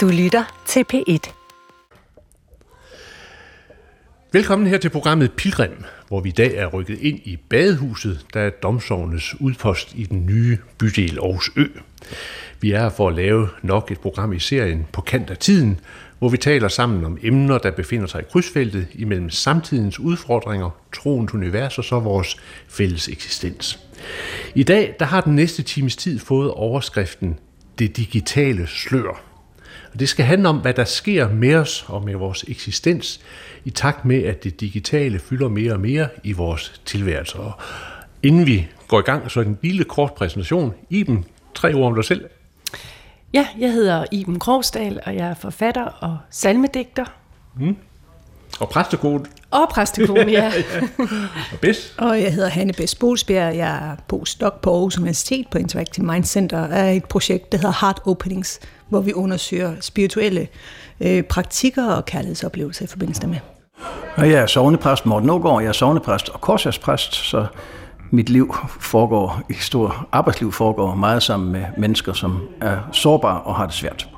Du lytter til P1. Velkommen her til programmet Pilgrim, hvor vi i dag er rykket ind i badehuset, der er domsovnes udpost i den nye bydel Aarhus Ø. Vi er her for at lave nok et program i serien På kant af tiden, hvor vi taler sammen om emner, der befinder sig i krydsfeltet imellem samtidens udfordringer, troens univers og så vores fælles eksistens. I dag der har den næste times tid fået overskriften Det digitale slør. Og det skal handle om, hvad der sker med os og med vores eksistens, i takt med, at det digitale fylder mere og mere i vores tilværelse. Og inden vi går i gang, så en lille kort præsentation. Iben, tre ord om dig selv. Ja, jeg hedder Iben Krogsdal, og jeg er forfatter og salmedigter. Mm. Og præstekone. Og præstekone, ja. ja. Og Bes. Og jeg hedder Hanne Bes Bolsbjerg. Jeg er postdoc på Aarhus Universitet på Interactive Mind Center af et projekt, der hedder Heart Openings, hvor vi undersøger spirituelle øh, praktikker og kærlighedsoplevelser i forbindelse med. Og jeg er sovnepræst Morten Någaard, jeg er sovnepræst og korsærspræst, så mit liv foregår, i stor arbejdsliv foregår meget sammen med mennesker, som er sårbare og har det svært.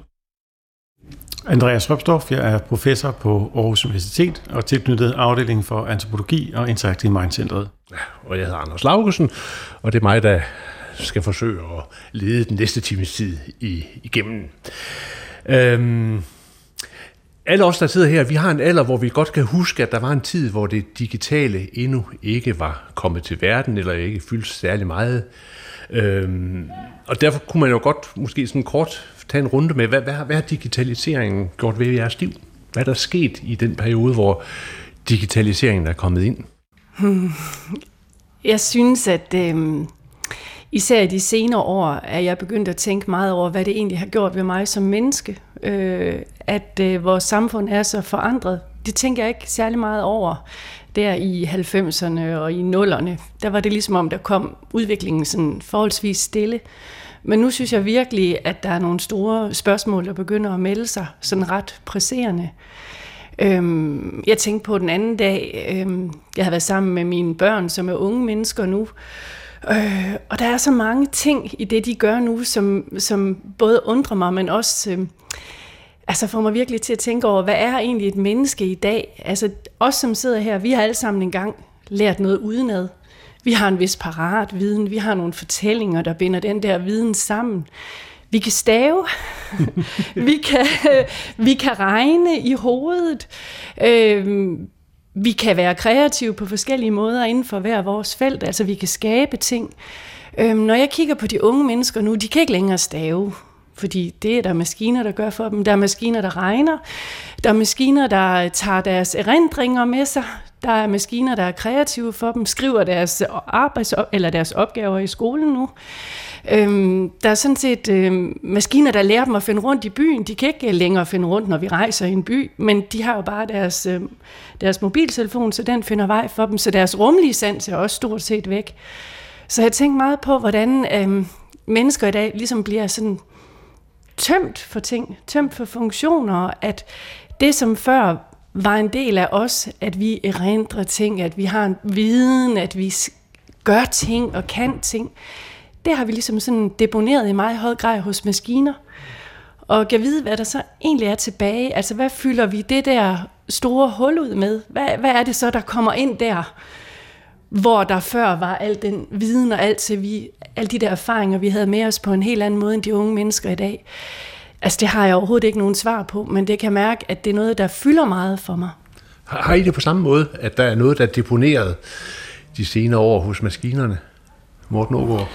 Andreas Ropsdorf, jeg er professor på Aarhus Universitet og tilknyttet afdelingen for antropologi og Interactive Mind Centeret. Ja, og jeg hedder Anders Laugesen, og det er mig, der skal forsøge at lede den næste times tid i, igennem. Øhm, alle os, der sidder her, vi har en alder, hvor vi godt kan huske, at der var en tid, hvor det digitale endnu ikke var kommet til verden, eller ikke fyldte særlig meget. Øhm, og derfor kunne man jo godt måske sådan kort tage en runde med, hvad, hvad, hvad har digitaliseringen gjort ved jeres liv? Hvad er der sket i den periode, hvor digitaliseringen er kommet ind? Hmm. Jeg synes, at øh, især i de senere år er jeg begyndt at tænke meget over, hvad det egentlig har gjort ved mig som menneske. Øh, at øh, vores samfund er så forandret. Det tænker jeg ikke særlig meget over. Der i 90'erne og i 0'erne, der var det ligesom om, der kom udviklingen sådan forholdsvis stille. Men nu synes jeg virkelig, at der er nogle store spørgsmål, der begynder at melde sig sådan ret presserende. Øhm, jeg tænkte på den anden dag, øhm, jeg havde været sammen med mine børn, som er unge mennesker nu, øh, og der er så mange ting i det, de gør nu, som, som både undrer mig, men også øh, altså får mig virkelig til at tænke over, hvad er egentlig et menneske i dag? Altså os, som sidder her, vi har alle sammen engang lært noget udenad. Vi har en vis parat viden, vi har nogle fortællinger, der binder den der viden sammen. Vi kan stave, vi, kan, vi kan regne i hovedet, øh, vi kan være kreative på forskellige måder inden for hver vores felt, altså vi kan skabe ting. Øh, når jeg kigger på de unge mennesker nu, de kan ikke længere stave, fordi det er der maskiner, der gør for dem. Der er maskiner, der regner. Der er maskiner, der tager deres erindringer med sig. Der er maskiner, der er kreative for dem, skriver deres, arbejds- eller deres opgaver i skolen nu. Øhm, der er sådan set øhm, maskiner, der lærer dem at finde rundt i byen. De kan ikke længere finde rundt, når vi rejser i en by, men de har jo bare deres, øhm, deres mobiltelefon, så den finder vej for dem. Så deres rumlige sans er også stort set væk. Så jeg tænker meget på, hvordan øhm, mennesker i dag ligesom bliver sådan tømt for ting, tømt for funktioner, at det som før var en del af os, at vi erindrer ting, at vi har en viden, at vi gør ting og kan ting, det har vi ligesom sådan deponeret i meget høj grad hos maskiner. Og kan vide, hvad der så egentlig er tilbage. Altså, hvad fylder vi det der store hul ud med? Hvad, hvad er det så, der kommer ind der? Hvor der før var al den viden og alt til vi, alle de der erfaringer, vi havde med os på en helt anden måde end de unge mennesker i dag. Altså, det har jeg overhovedet ikke nogen svar på, men det kan mærke, at det er noget, der fylder meget for mig. Har I det på samme måde, at der er noget, der er deponeret de senere år hos maskinerne? Morten Ågaard?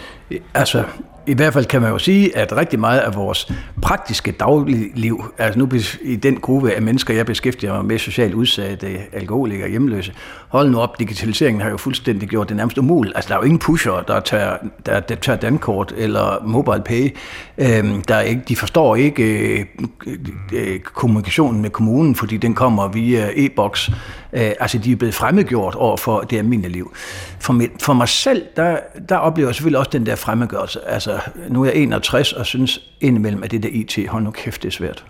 Altså, i hvert fald kan man jo sige, at rigtig meget af vores praktiske dagligliv, altså nu i den gruppe af mennesker, jeg beskæftiger mig med, socialt udsatte, alkoholikere, hjemløse, hold nu op, digitaliseringen har jo fuldstændig gjort det nærmest umuligt. Altså, der er jo ingen pusher, der tager, der, der tager dankort eller mobile pay. Øhm, der er ikke, de forstår ikke øh, øh, øh kommunikationen med kommunen, fordi den kommer via e-boks. Øh, altså, de er blevet fremmedgjort over for det almindelige liv. For, mit, for mig selv, der, der oplever jeg selvfølgelig også den der fremmedgørelse. Altså, nu er jeg 61 og synes indimellem, at det der IT, hold nu kæft, det er svært.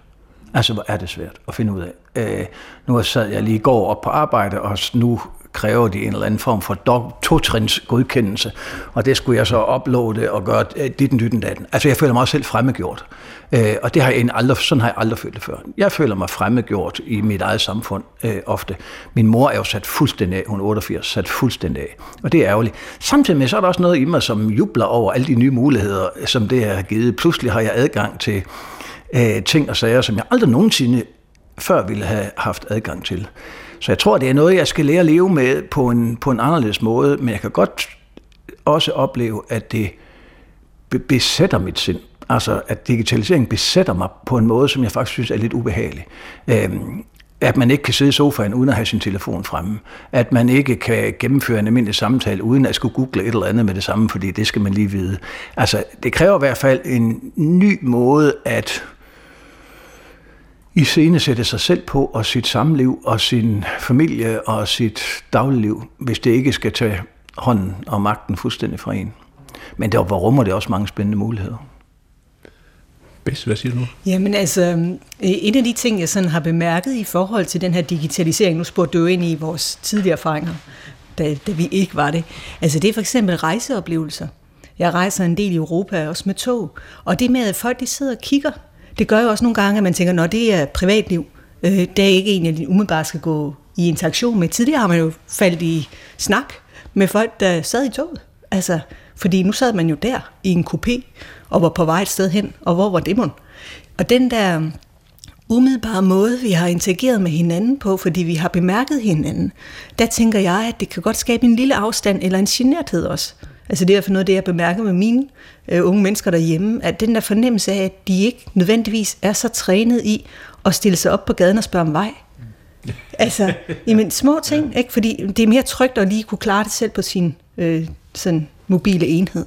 Altså, hvor er det svært at finde ud af. Øh, nu sad jeg lige i går op på arbejde, og nu kræver de en eller anden form for to-trins godkendelse, og det skulle jeg så uploade og gøre øh, dit den dytten datten. Altså jeg føler mig også selv fremmedgjort, øh, og det har jeg aldrig, sådan har jeg aldrig følt det før. Jeg føler mig fremmedgjort i mit eget samfund øh, ofte. Min mor er jo sat fuldstændig af, hun er 88, sat fuldstændig af, og det er ærgerligt. Samtidig med så er der også noget i mig, som jubler over alle de nye muligheder, som det har givet. Pludselig har jeg adgang til øh, ting og sager, som jeg aldrig nogensinde før ville have haft adgang til. Så jeg tror, det er noget, jeg skal lære at leve med på en, på en anderledes måde, men jeg kan godt også opleve, at det besætter mit sind. Altså, at digitalisering besætter mig på en måde, som jeg faktisk synes er lidt ubehagelig. Øhm, at man ikke kan sidde i sofaen uden at have sin telefon fremme. At man ikke kan gennemføre en almindelig samtale uden at skulle google et eller andet med det samme, fordi det skal man lige vide. Altså, det kræver i hvert fald en ny måde at i scene sætte sig selv på og sit samliv og sin familie og sit dagligliv, hvis det ikke skal tage hånden og magten fuldstændig fra en. Men der rummer det også mange spændende muligheder. Bedst, hvad siger du nu? Jamen altså, en af de ting, jeg sådan har bemærket i forhold til den her digitalisering, nu spurgte du ind i vores tidligere erfaringer, da, da vi ikke var det, altså det er for eksempel rejseoplevelser. Jeg rejser en del i Europa, også med tog, og det med, at folk de sidder og kigger det gør jo også nogle gange, at man tænker, når det er privatliv, øh, det er ikke en, jeg umiddelbart skal gå i interaktion med. Tidligere har man jo faldt i snak med folk, der sad i toget. Altså, fordi nu sad man jo der i en coupé og var på vej et sted hen, og hvor var det mon? Og den der um, umiddelbare måde, vi har interageret med hinanden på, fordi vi har bemærket hinanden, der tænker jeg, at det kan godt skabe en lille afstand eller en generthed også. Altså det er for noget af det, jeg bemærker med mine øh, unge mennesker derhjemme, at den der fornemmelse af, at de ikke nødvendigvis er så trænet i at stille sig op på gaden og spørge om vej. Altså, jamen, små ting, ikke? fordi det er mere trygt at lige kunne klare det selv på sin øh, sådan mobile enhed.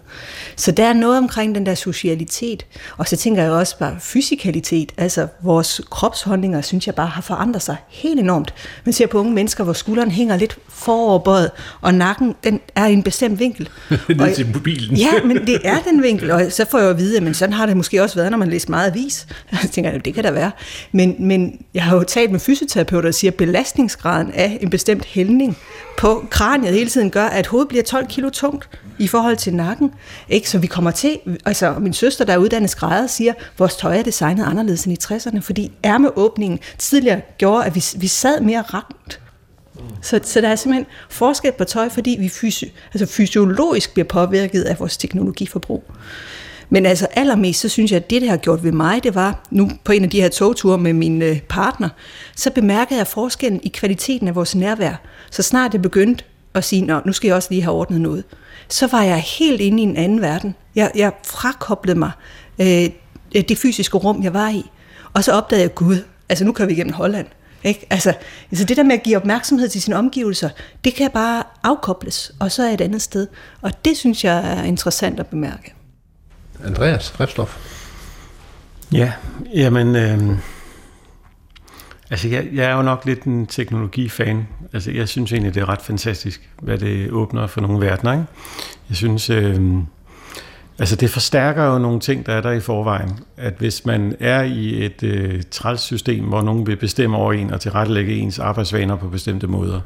Så der er noget omkring den der socialitet, og så tænker jeg også bare fysikalitet, altså vores kropsholdninger, synes jeg bare har forandret sig helt enormt. Man ser på unge mennesker, hvor skulderen hænger lidt foroverbøjet, og nakken den er i en bestemt vinkel. Ned til mobilen. ja, men det er den vinkel, og så får jeg jo at vide, men sådan har det måske også været, når man læser meget avis. Jeg tænker, det kan da være. Men, men jeg har jo talt med fysioterapeuter, der siger, at belastningsgraden af en bestemt hældning på kraniet hele tiden gør, at hovedet bliver 12 kilo tungt i forhold til nakken. Ikke? Så vi kommer til, altså min søster, der er uddannet skrædder, siger, vores tøj er designet anderledes end i 60'erne, fordi ærmeåbningen tidligere gjorde, at vi, vi sad mere ramt. Så, så der er simpelthen forskel på tøj, fordi vi fysi- altså fysiologisk bliver påvirket af vores teknologiforbrug. Men altså allermest, så synes jeg, at det, det har gjort ved mig, det var, nu på en af de her togture med min øh, partner, så bemærkede jeg forskellen i kvaliteten af vores nærvær. Så snart det begyndte at sige, Nå, nu skal jeg også lige have ordnet noget, så var jeg helt inde i en anden verden. Jeg, jeg frakoblede mig øh, det fysiske rum, jeg var i. Og så opdagede jeg, Gud, altså nu kan vi igennem Holland. Ikke? Altså, altså det der med at give opmærksomhed til sine omgivelser, det kan bare afkobles, og så er et andet sted. Og det synes jeg er interessant at bemærke. Andreas Repstof. Ja, jamen... Øh, altså, jeg, jeg er jo nok lidt en teknologifan. Altså, jeg synes egentlig, det er ret fantastisk, hvad det åbner for nogle verdener. Ikke? Jeg synes... Øh, Altså det forstærker jo nogle ting, der er der i forvejen. At hvis man er i et øh, trælssystem, hvor nogen vil bestemme over en og tilrettelægge ens arbejdsvaner på bestemte måder,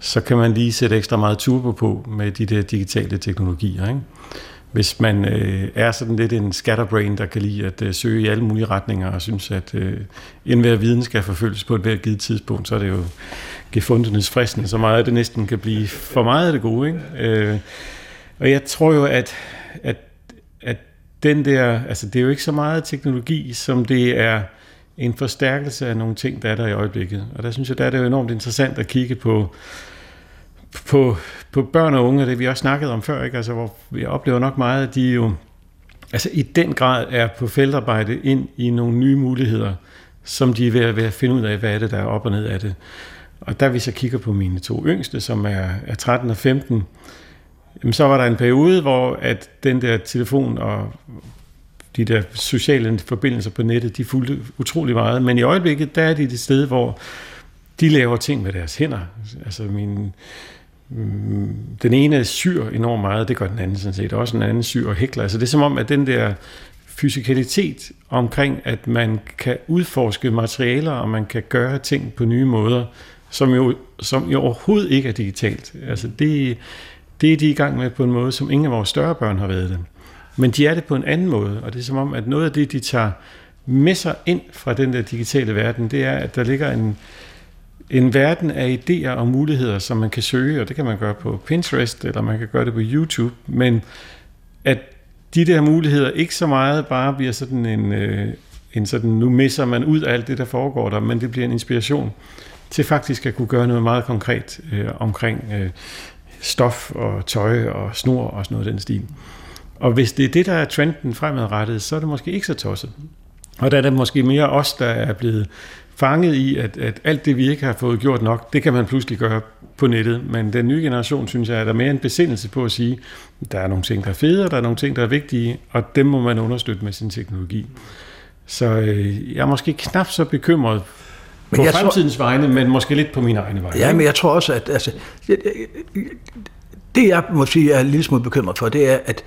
så kan man lige sætte ekstra meget turbo på med de der digitale teknologier. Ikke? Hvis man øh, er sådan lidt en scatterbrain, der kan lide at øh, søge i alle mulige retninger og synes, at øh, enhver viden skal forfølges på et hvert givet tidspunkt, så er det jo gefundenes fristende, så meget at det næsten kan blive for meget af det gode. Ikke? Øh, og jeg tror jo, at, at at den der, altså det er jo ikke så meget teknologi, som det er en forstærkelse af nogle ting, der er der i øjeblikket. Og der synes jeg, der er det jo enormt interessant at kigge på, på, på børn og unge, det vi også snakket om før, ikke? Altså, hvor jeg oplever nok meget, at de jo altså, i den grad er på feltarbejde ind i nogle nye muligheder, som de er ved at, ved at finde ud af, hvad er det, der er op og ned af det. Og der vi så kigger på mine to yngste, som er, er 13 og 15, Jamen, så var der en periode, hvor at den der telefon og de der sociale forbindelser på nettet, de fulgte utrolig meget. Men i øjeblikket, der er de det sted, hvor de laver ting med deres hænder. Altså min, den ene syr enormt meget, det gør den anden sådan set også. Den anden syr og hækler. Altså det er som om, at den der fysikalitet omkring, at man kan udforske materialer, og man kan gøre ting på nye måder, som jo, som jo overhovedet ikke er digitalt. Altså det, det er de i gang med på en måde, som ingen af vores større børn har været det. Men de er det på en anden måde, og det er som om, at noget af det, de tager med sig ind fra den der digitale verden, det er, at der ligger en, en verden af idéer og muligheder, som man kan søge, og det kan man gøre på Pinterest, eller man kan gøre det på YouTube, men at de der muligheder ikke så meget bare bliver sådan en, øh, en sådan, nu misser man ud af alt det, der foregår der, men det bliver en inspiration til faktisk at kunne gøre noget meget konkret øh, omkring øh, stof og tøj og snor og sådan noget den stil. Og hvis det er det, der er trenden fremadrettet, så er det måske ikke så tosset. Og der er det måske mere os, der er blevet fanget i, at, at alt det, vi ikke har fået gjort nok, det kan man pludselig gøre på nettet. Men den nye generation, synes jeg, er der mere en besindelse på at sige, der er nogle ting, der er fede, og der er nogle ting, der er vigtige, og dem må man understøtte med sin teknologi. Så øh, jeg er måske knap så bekymret men på fremtidens tror, vegne, men måske lidt på mine egne vegne. Ja, men jeg tror også, at altså, det jeg må sige, jeg er en lille smule bekymret for, det er, at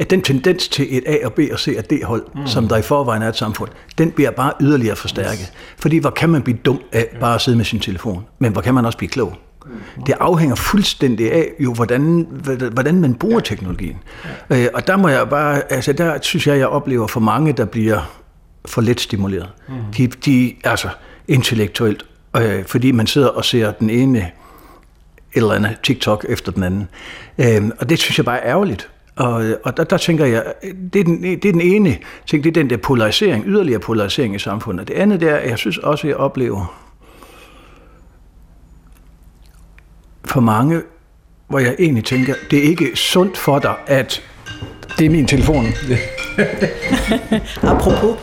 at den tendens til et A og B og C og D hold, mm. som der i forvejen er et samfund, den bliver bare yderligere forstærket. Yes. Fordi hvor kan man blive dum af bare at sidde med sin telefon, men hvor kan man også blive klog? Mm. Det afhænger fuldstændig af, jo, hvordan, hvordan man bruger teknologien. Ja. Øh, og der må jeg bare, altså der synes jeg, jeg oplever for mange, der bliver for let stimuleret. Mm. De, de, altså intellektuelt, øh, fordi man sidder og ser den ene et eller andet TikTok efter den anden. Øh, og det synes jeg bare er ærgerligt. Og, og der, der tænker jeg, det er, den, det er den ene ting, det er den der polarisering, yderligere polarisering i samfundet. Det andet er, jeg synes også, at jeg oplever for mange, hvor jeg egentlig tænker, det er ikke sundt for dig, at det er min telefon. Apropos.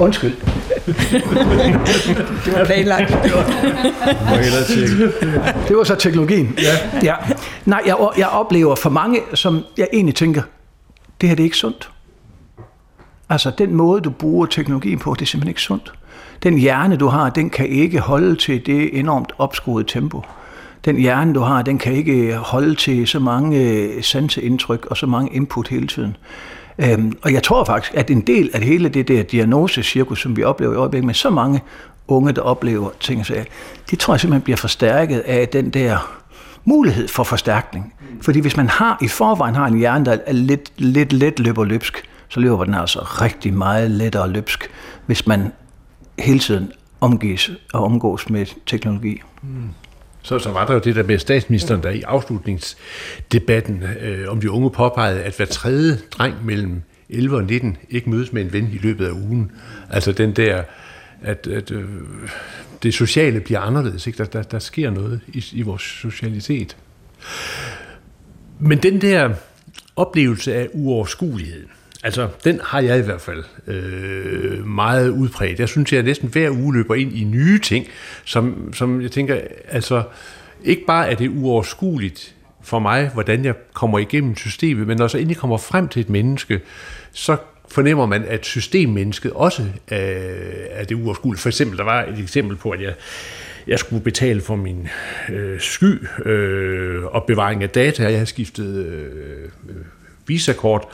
Undskyld. Det var planlagt. Det var, det var så teknologien. Ja. ja. Nej, jeg, jeg oplever for mange, som jeg egentlig tænker, det her det er ikke sundt. Altså, den måde, du bruger teknologien på, det er simpelthen ikke sundt. Den hjerne, du har, den kan ikke holde til det enormt opskruede tempo. Den hjerne, du har, den kan ikke holde til så mange sanseindtryk og så mange input hele tiden. Øhm, og jeg tror faktisk, at en del af hele det der diagnosecirkus, som vi oplever i øjeblikket med så mange unge, der oplever ting og sager, det tror jeg simpelthen bliver forstærket af den der mulighed for forstærkning. Fordi hvis man har i forvejen har en hjerne, der er lidt, lidt let løber løbsk, så løber den altså rigtig meget lettere løbsk, hvis man hele tiden omgives og omgås med teknologi. Mm. Så, så var der jo det der med statsministeren, der i afslutningsdebatten øh, om de unge påpegede, at hver tredje dreng mellem 11 og 19 ikke mødes med en ven i løbet af ugen. Altså den der, at, at øh, det sociale bliver anderledes. Ikke? Der, der, der sker noget i, i vores socialitet. Men den der oplevelse af uoverskuelighed, Altså, den har jeg i hvert fald øh, meget udpræget. Jeg synes, jeg næsten hver uge løber ind i nye ting, som, som jeg tænker, altså, ikke bare er det uoverskueligt for mig, hvordan jeg kommer igennem systemet, men når så endelig kommer frem til et menneske, så fornemmer man, at systemmennesket også er, er det uoverskueligt. For eksempel, der var et eksempel på, at jeg, jeg skulle betale for min øh, sky øh, opbevaring af data. Jeg havde skiftet øh, øh Visa-kort,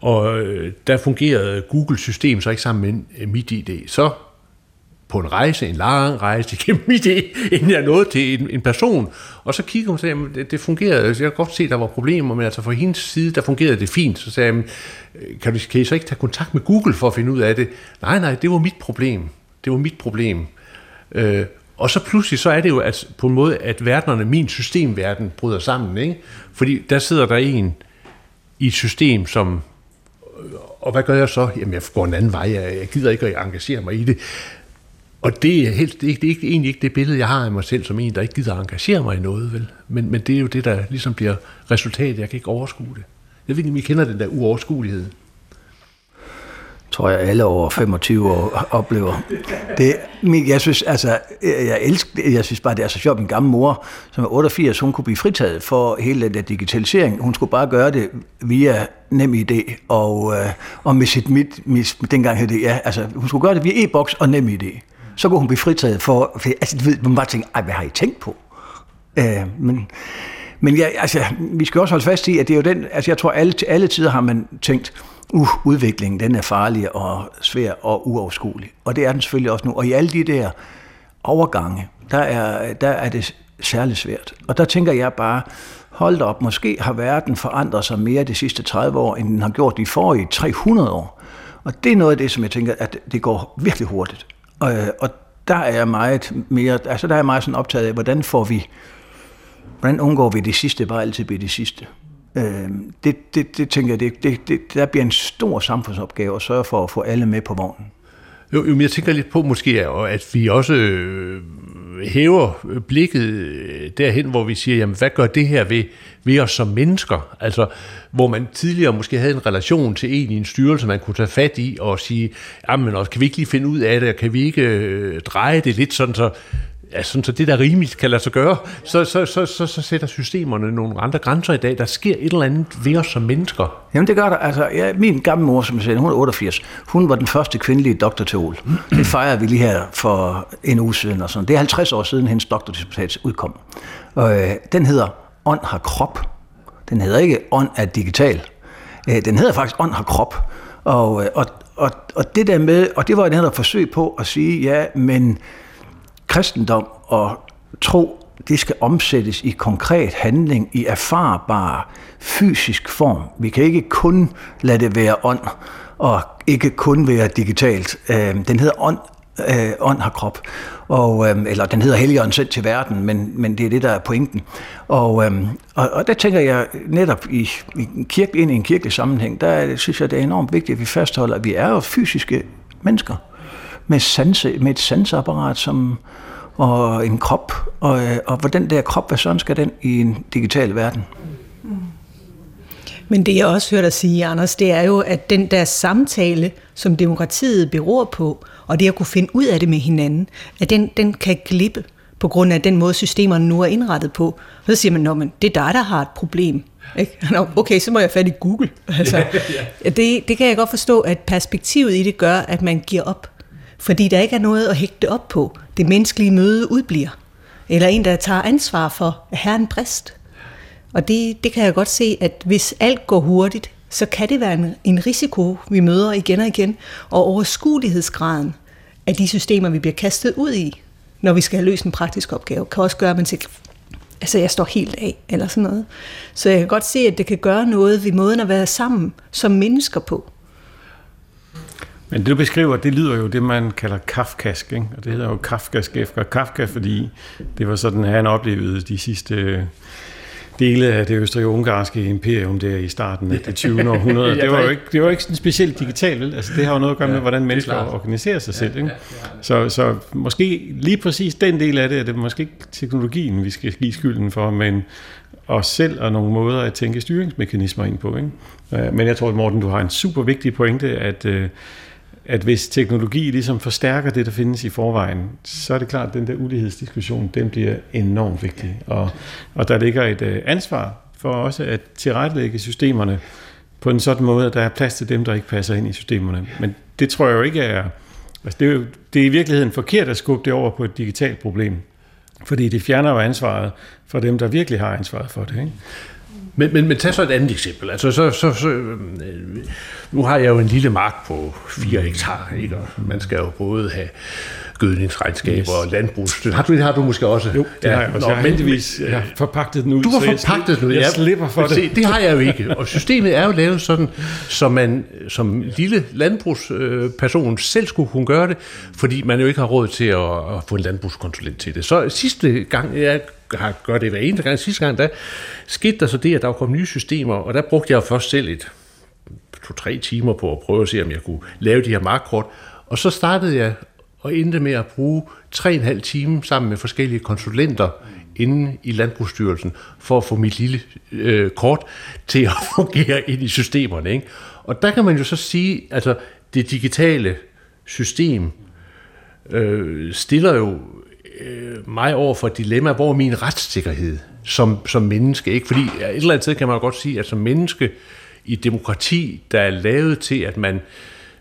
og øh, der fungerede Google-system så ikke sammen med øh, mit ID. Så på en rejse, en lang rejse igennem mit ID, inden jeg nåede til en, en person. Og så kiggede hun og sagde, at det, fungerede. Jeg kan godt se, at der var problemer, men altså fra hendes side, der fungerede det fint. Så sagde jeg, øh, kan, du, kan I så ikke tage kontakt med Google for at finde ud af det? Nej, nej, det var mit problem. Det var mit problem. Øh, og så pludselig, så er det jo at, på en måde, at verdenerne, min systemverden, bryder sammen. Ikke? Fordi der sidder der en i et system, som og hvad gør jeg så? Jamen, jeg går en anden vej. Jeg gider ikke at engagere mig i det. Og det er, helst, det er, det er egentlig ikke det billede, jeg har af mig selv som en, der ikke gider at engagere mig i noget. Vel? Men, men det er jo det, der ligesom bliver resultatet. Jeg kan ikke overskue det. Jeg ved ikke, om I kender den der uoverskuelighed tror jeg alle over 25 år oplever. Det, jeg synes, altså, jeg, elsker, jeg synes bare, det er så sjovt. Min gamle mor, som er 88, hun kunne blive fritaget for hele den der digitalisering. Hun skulle bare gøre det via NemID og, øh, og med sit mit, mit, dengang hed det, ja, altså, hun skulle gøre det via e-boks og NemID. Så kunne hun blive fritaget for, for altså, du ved, man bare tænke, ej, hvad har I tænkt på? Øh, men, men ja, altså, vi skal også holde fast i, at det er jo den, altså jeg tror, alle, alle tider har man tænkt, udviklingen den er farlig og svær og uoverskuelig. Og det er den selvfølgelig også nu. Og i alle de der overgange, der er, der er det særligt svært. Og der tænker jeg bare, hold op, måske har verden forandret sig mere de sidste 30 år, end den har gjort de forrige 300 år. Og det er noget af det, som jeg tænker, at det går virkelig hurtigt. Og, og der er jeg meget mere, altså der er jeg meget sådan optaget af, hvordan får vi, hvordan undgår vi det sidste, bare altid bliver det sidste. Øh, det, det, det tænker jeg, det, det, det, der bliver en stor samfundsopgave at sørge for at få alle med på vognen. Jo, jo men jeg tænker lidt på måske, at vi også øh, hæver blikket øh, derhen, hvor vi siger, jamen hvad gør det her ved, ved os som mennesker? Altså, hvor man tidligere måske havde en relation til en i en styrelse, man kunne tage fat i og sige, jamen også, kan vi ikke lige finde ud af det, og kan vi ikke øh, dreje det lidt sådan, så ja, sådan, så det der rimeligt kan lade sig gøre, så, så, så, så, så sætter systemerne nogle andre grænser i dag. Der sker et eller andet ved os som mennesker. Jamen det gør der. Altså, ja, min gamle mor, som jeg sagde, hun er 88, hun var den første kvindelige doktorteol. Det fejrer vi lige her for en uge siden. Og sådan. Det er 50 år siden, hendes doktordiputat udkom. Og, øh, den hedder Ånd har krop. Den hedder ikke Ånd er digital. Øh, den hedder faktisk Ånd har krop. Og, øh, og, og, og det der med, og det var et andet forsøg på at sige, ja, men kristendom og tro, det skal omsættes i konkret handling, i erfarbar fysisk form. Vi kan ikke kun lade det være ånd, og ikke kun være digitalt. Øh, den hedder ånd, øh, ånd har krop, og, øh, eller den hedder Helligånden sendt til verden, men, men det er det, der er pointen. Og, øh, og, og der tænker jeg netop i, i kirke, ind i en kirkelig sammenhæng, der synes jeg, det er enormt vigtigt, at vi fastholder, at vi er jo fysiske mennesker med, sanse, med et sansapparat som, og en krop, og, og hvordan der krop, hvad sådan skal den i en digital verden? Men det jeg også hørte dig sige, Anders, det er jo, at den der samtale, som demokratiet beror på, og det at kunne finde ud af det med hinanden, at den, den kan glippe på grund af den måde, systemerne nu er indrettet på. Og så siger man, at det er dig, der har et problem. Ikke? Okay, så må jeg fat i Google. Altså, det, det kan jeg godt forstå, at perspektivet i det gør, at man giver op. Fordi der ikke er noget at hægte op på. Det menneskelige møde udbliver. Eller en, der tager ansvar for, at herren brist. Og det, det kan jeg godt se, at hvis alt går hurtigt, så kan det være en, en risiko, vi møder igen og igen. Og overskuelighedsgraden af de systemer, vi bliver kastet ud i, når vi skal have løst en praktisk opgave, kan også gøre, at man tænker, altså jeg står helt af, eller sådan noget. Så jeg kan godt se, at det kan gøre noget ved måden at være sammen som mennesker på. Men det du beskriver, det lyder jo det, man kalder kafkask, ikke? og det hedder jo kafkask efter Kafka, fordi det var sådan, han oplevede de sidste dele af det østrig-ungarske imperium der i starten af det 20. århundrede. Det var jo ikke, det var ikke sådan specielt digitalt, vel? Altså, det har jo noget at gøre med, hvordan mennesker organiserer sig selv. Ikke? Så, så måske lige præcis den del af det, er det måske ikke teknologien, vi skal give skylden for, men os selv og nogle måder at tænke styringsmekanismer ind på. Ikke? Men jeg tror, Morten, du har en super vigtig pointe, at øh, at hvis teknologi ligesom forstærker det, der findes i forvejen, så er det klart, at den der ulighedsdiskussion, den bliver enormt vigtig. Og, og der ligger et øh, ansvar for også at tilrettelægge systemerne på en sådan måde, at der er plads til dem, der ikke passer ind i systemerne. Men det tror jeg jo ikke er... Altså det, er jo, det er i virkeligheden forkert at skubbe det over på et digitalt problem. Fordi det fjerner jo ansvaret for dem, der virkelig har ansvaret for det. Ikke? Men, men, men tag så et andet eksempel. Altså, så, så, så, øh, nu har jeg jo en lille mark på 4 hektar, ikke? og man skal jo både have gødningsregnskaber yes. og landbrugsstøtte. Har du det har du måske også? Jo, det ja. har jeg også. Nå, jeg har heldigvis jeg har forpagtet den ud. Du har forpagtet den ud, jeg, jeg slipper for det. Se, det har jeg jo ikke. Og systemet er jo lavet sådan, så man som lille landbrugsperson selv skulle kunne gøre det, fordi man jo ikke har råd til at, at få en landbrugskonsulent til det. Så sidste gang, jeg har gør det hver eneste gang, sidste gang, der skete der så det, at der kom nye systemer, og der brugte jeg først selv et to-tre timer på at prøve at se, om jeg kunne lave de her markkort. Og så startede jeg og endte med at bruge 3,5 timer sammen med forskellige konsulenter inde i Landbrugsstyrelsen for at få mit lille øh, kort til at fungere ind i systemerne. Ikke? Og der kan man jo så sige, altså det digitale system øh, stiller jo øh, mig over for et dilemma, hvor er min retssikkerhed som, som menneske? Ikke? Fordi et eller andet sted kan man jo godt sige, at som menneske i demokrati, der er lavet til, at man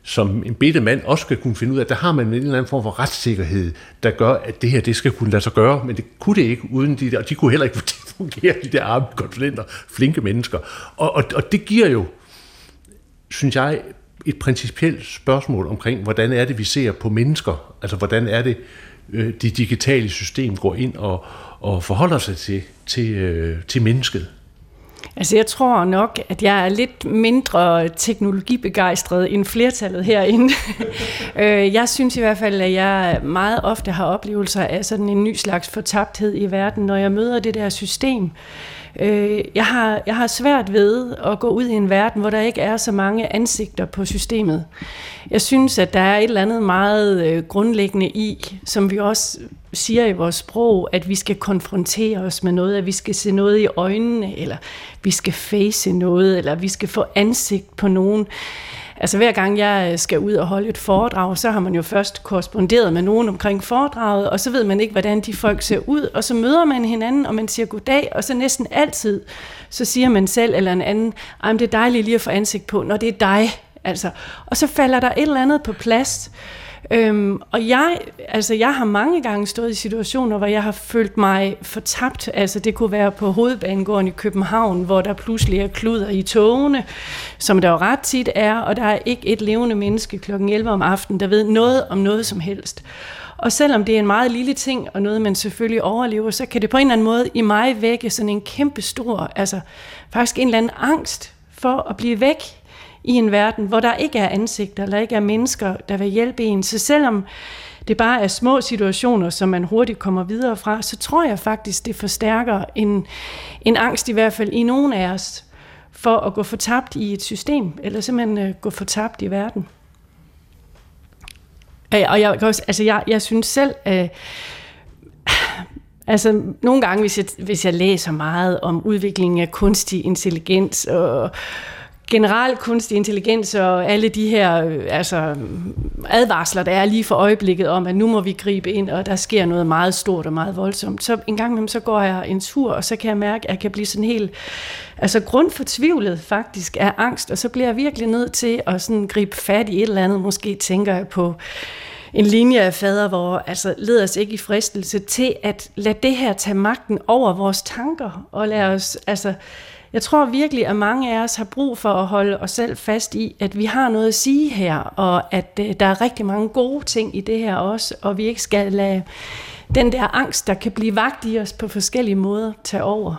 som en bedte mand også skal kunne finde ud af, at der har man en eller anden form for retssikkerhed, der gør, at det her, det skal kunne lade sig gøre, men det kunne det ikke uden de der, og de kunne heller ikke fungere, de der arme konsulenter, flinke mennesker. Og, og, og det giver jo synes jeg, et principielt spørgsmål omkring, hvordan er det, vi ser på mennesker? Altså, hvordan er det, øh, øh, det digitale system går ind og, og forholder sig til, til, øh, til mennesket? Altså jeg tror nok, at jeg er lidt mindre teknologibegejstret end flertallet herinde. Øh, jeg synes i hvert fald, at jeg meget ofte har oplevelser af sådan en ny slags fortabthed i verden, når jeg møder det der system. Øh, jeg, har, jeg har svært ved at gå ud i en verden, hvor der ikke er så mange ansigter på systemet. Jeg synes, at der er et eller andet meget øh, grundlæggende i, som vi også siger i vores sprog, at vi skal konfrontere os med noget, at vi skal se noget i øjnene, eller vi skal face noget, eller vi skal få ansigt på nogen. Altså hver gang jeg øh, skal ud og holde et foredrag, så har man jo først korresponderet med nogen omkring foredraget, og så ved man ikke, hvordan de folk ser ud, og så møder man hinanden, og man siger goddag, og så næsten altid, så siger man selv eller en anden, det er dejligt lige at få ansigt på, når det er dig. Altså, og så falder der et eller andet på plads. Øhm, og jeg, altså jeg har mange gange stået i situationer, hvor jeg har følt mig fortabt. Altså det kunne være på hovedbanegården i København, hvor der pludselig er kluder i togene, som der jo ret tit er, og der er ikke et levende menneske kl. 11 om aftenen, der ved noget om noget som helst. Og selvom det er en meget lille ting, og noget man selvfølgelig overlever, så kan det på en eller anden måde i mig vække sådan en kæmpe stor, altså faktisk en eller anden angst for at blive væk i en verden, hvor der ikke er ansigter, eller ikke er mennesker, der vil hjælpe en. Så selvom det bare er små situationer, som man hurtigt kommer videre fra, så tror jeg faktisk, det forstærker en, en angst i hvert fald i nogen af os, for at gå fortabt i et system, eller simpelthen uh, gå fortabt i verden. Og jeg, også, altså jeg, jeg synes selv, uh, altså nogle gange, hvis jeg, hvis jeg læser meget om udviklingen af kunstig intelligens og generelt kunstig intelligens og alle de her øh, altså, advarsler, der er lige for øjeblikket om, at nu må vi gribe ind, og der sker noget meget stort og meget voldsomt. Så en gang imellem, så går jeg en tur, og så kan jeg mærke, at jeg kan blive sådan helt altså grundfortvivlet faktisk af angst, og så bliver jeg virkelig nødt til at sådan gribe fat i et eller andet. Måske tænker jeg på en linje af fader, hvor altså leder os ikke i fristelse til at lade det her tage magten over vores tanker, og lade os altså jeg tror virkelig, at mange af os har brug for at holde os selv fast i, at vi har noget at sige her, og at øh, der er rigtig mange gode ting i det her også, og vi ikke skal lade den der angst, der kan blive vagt i os på forskellige måder, tage over.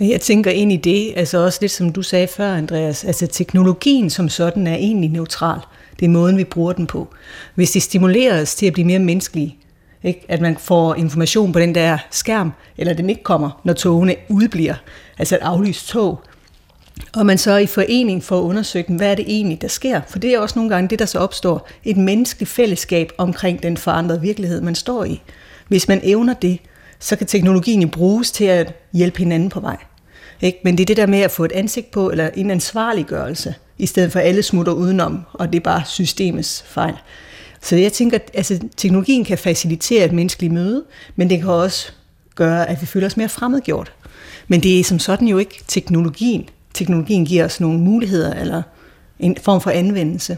Jeg tænker ind i det, altså også lidt som du sagde før, Andreas, altså teknologien som sådan er egentlig neutral. Det er måden, vi bruger den på. Hvis det stimulerer os til at blive mere menneskelige, ikke? At man får information på den der skærm, eller den ikke kommer, når togene udbliver. Altså et aflyst tog. Og man så i forening får undersøgt, hvad er det egentlig, der sker? For det er også nogle gange det, der så opstår. Et menneskeligt fællesskab omkring den forandrede virkelighed, man står i. Hvis man evner det, så kan teknologien jo bruges til at hjælpe hinanden på vej. Ikke? Men det er det der med at få et ansigt på, eller en ansvarliggørelse, i stedet for at alle smutter udenom, og det er bare systemets fejl. Så jeg tænker, at altså, teknologien kan facilitere et menneskeligt møde, men det kan også gøre, at vi føler os mere fremmedgjort. Men det er som sådan jo ikke teknologien. Teknologien giver os nogle muligheder eller en form for anvendelse.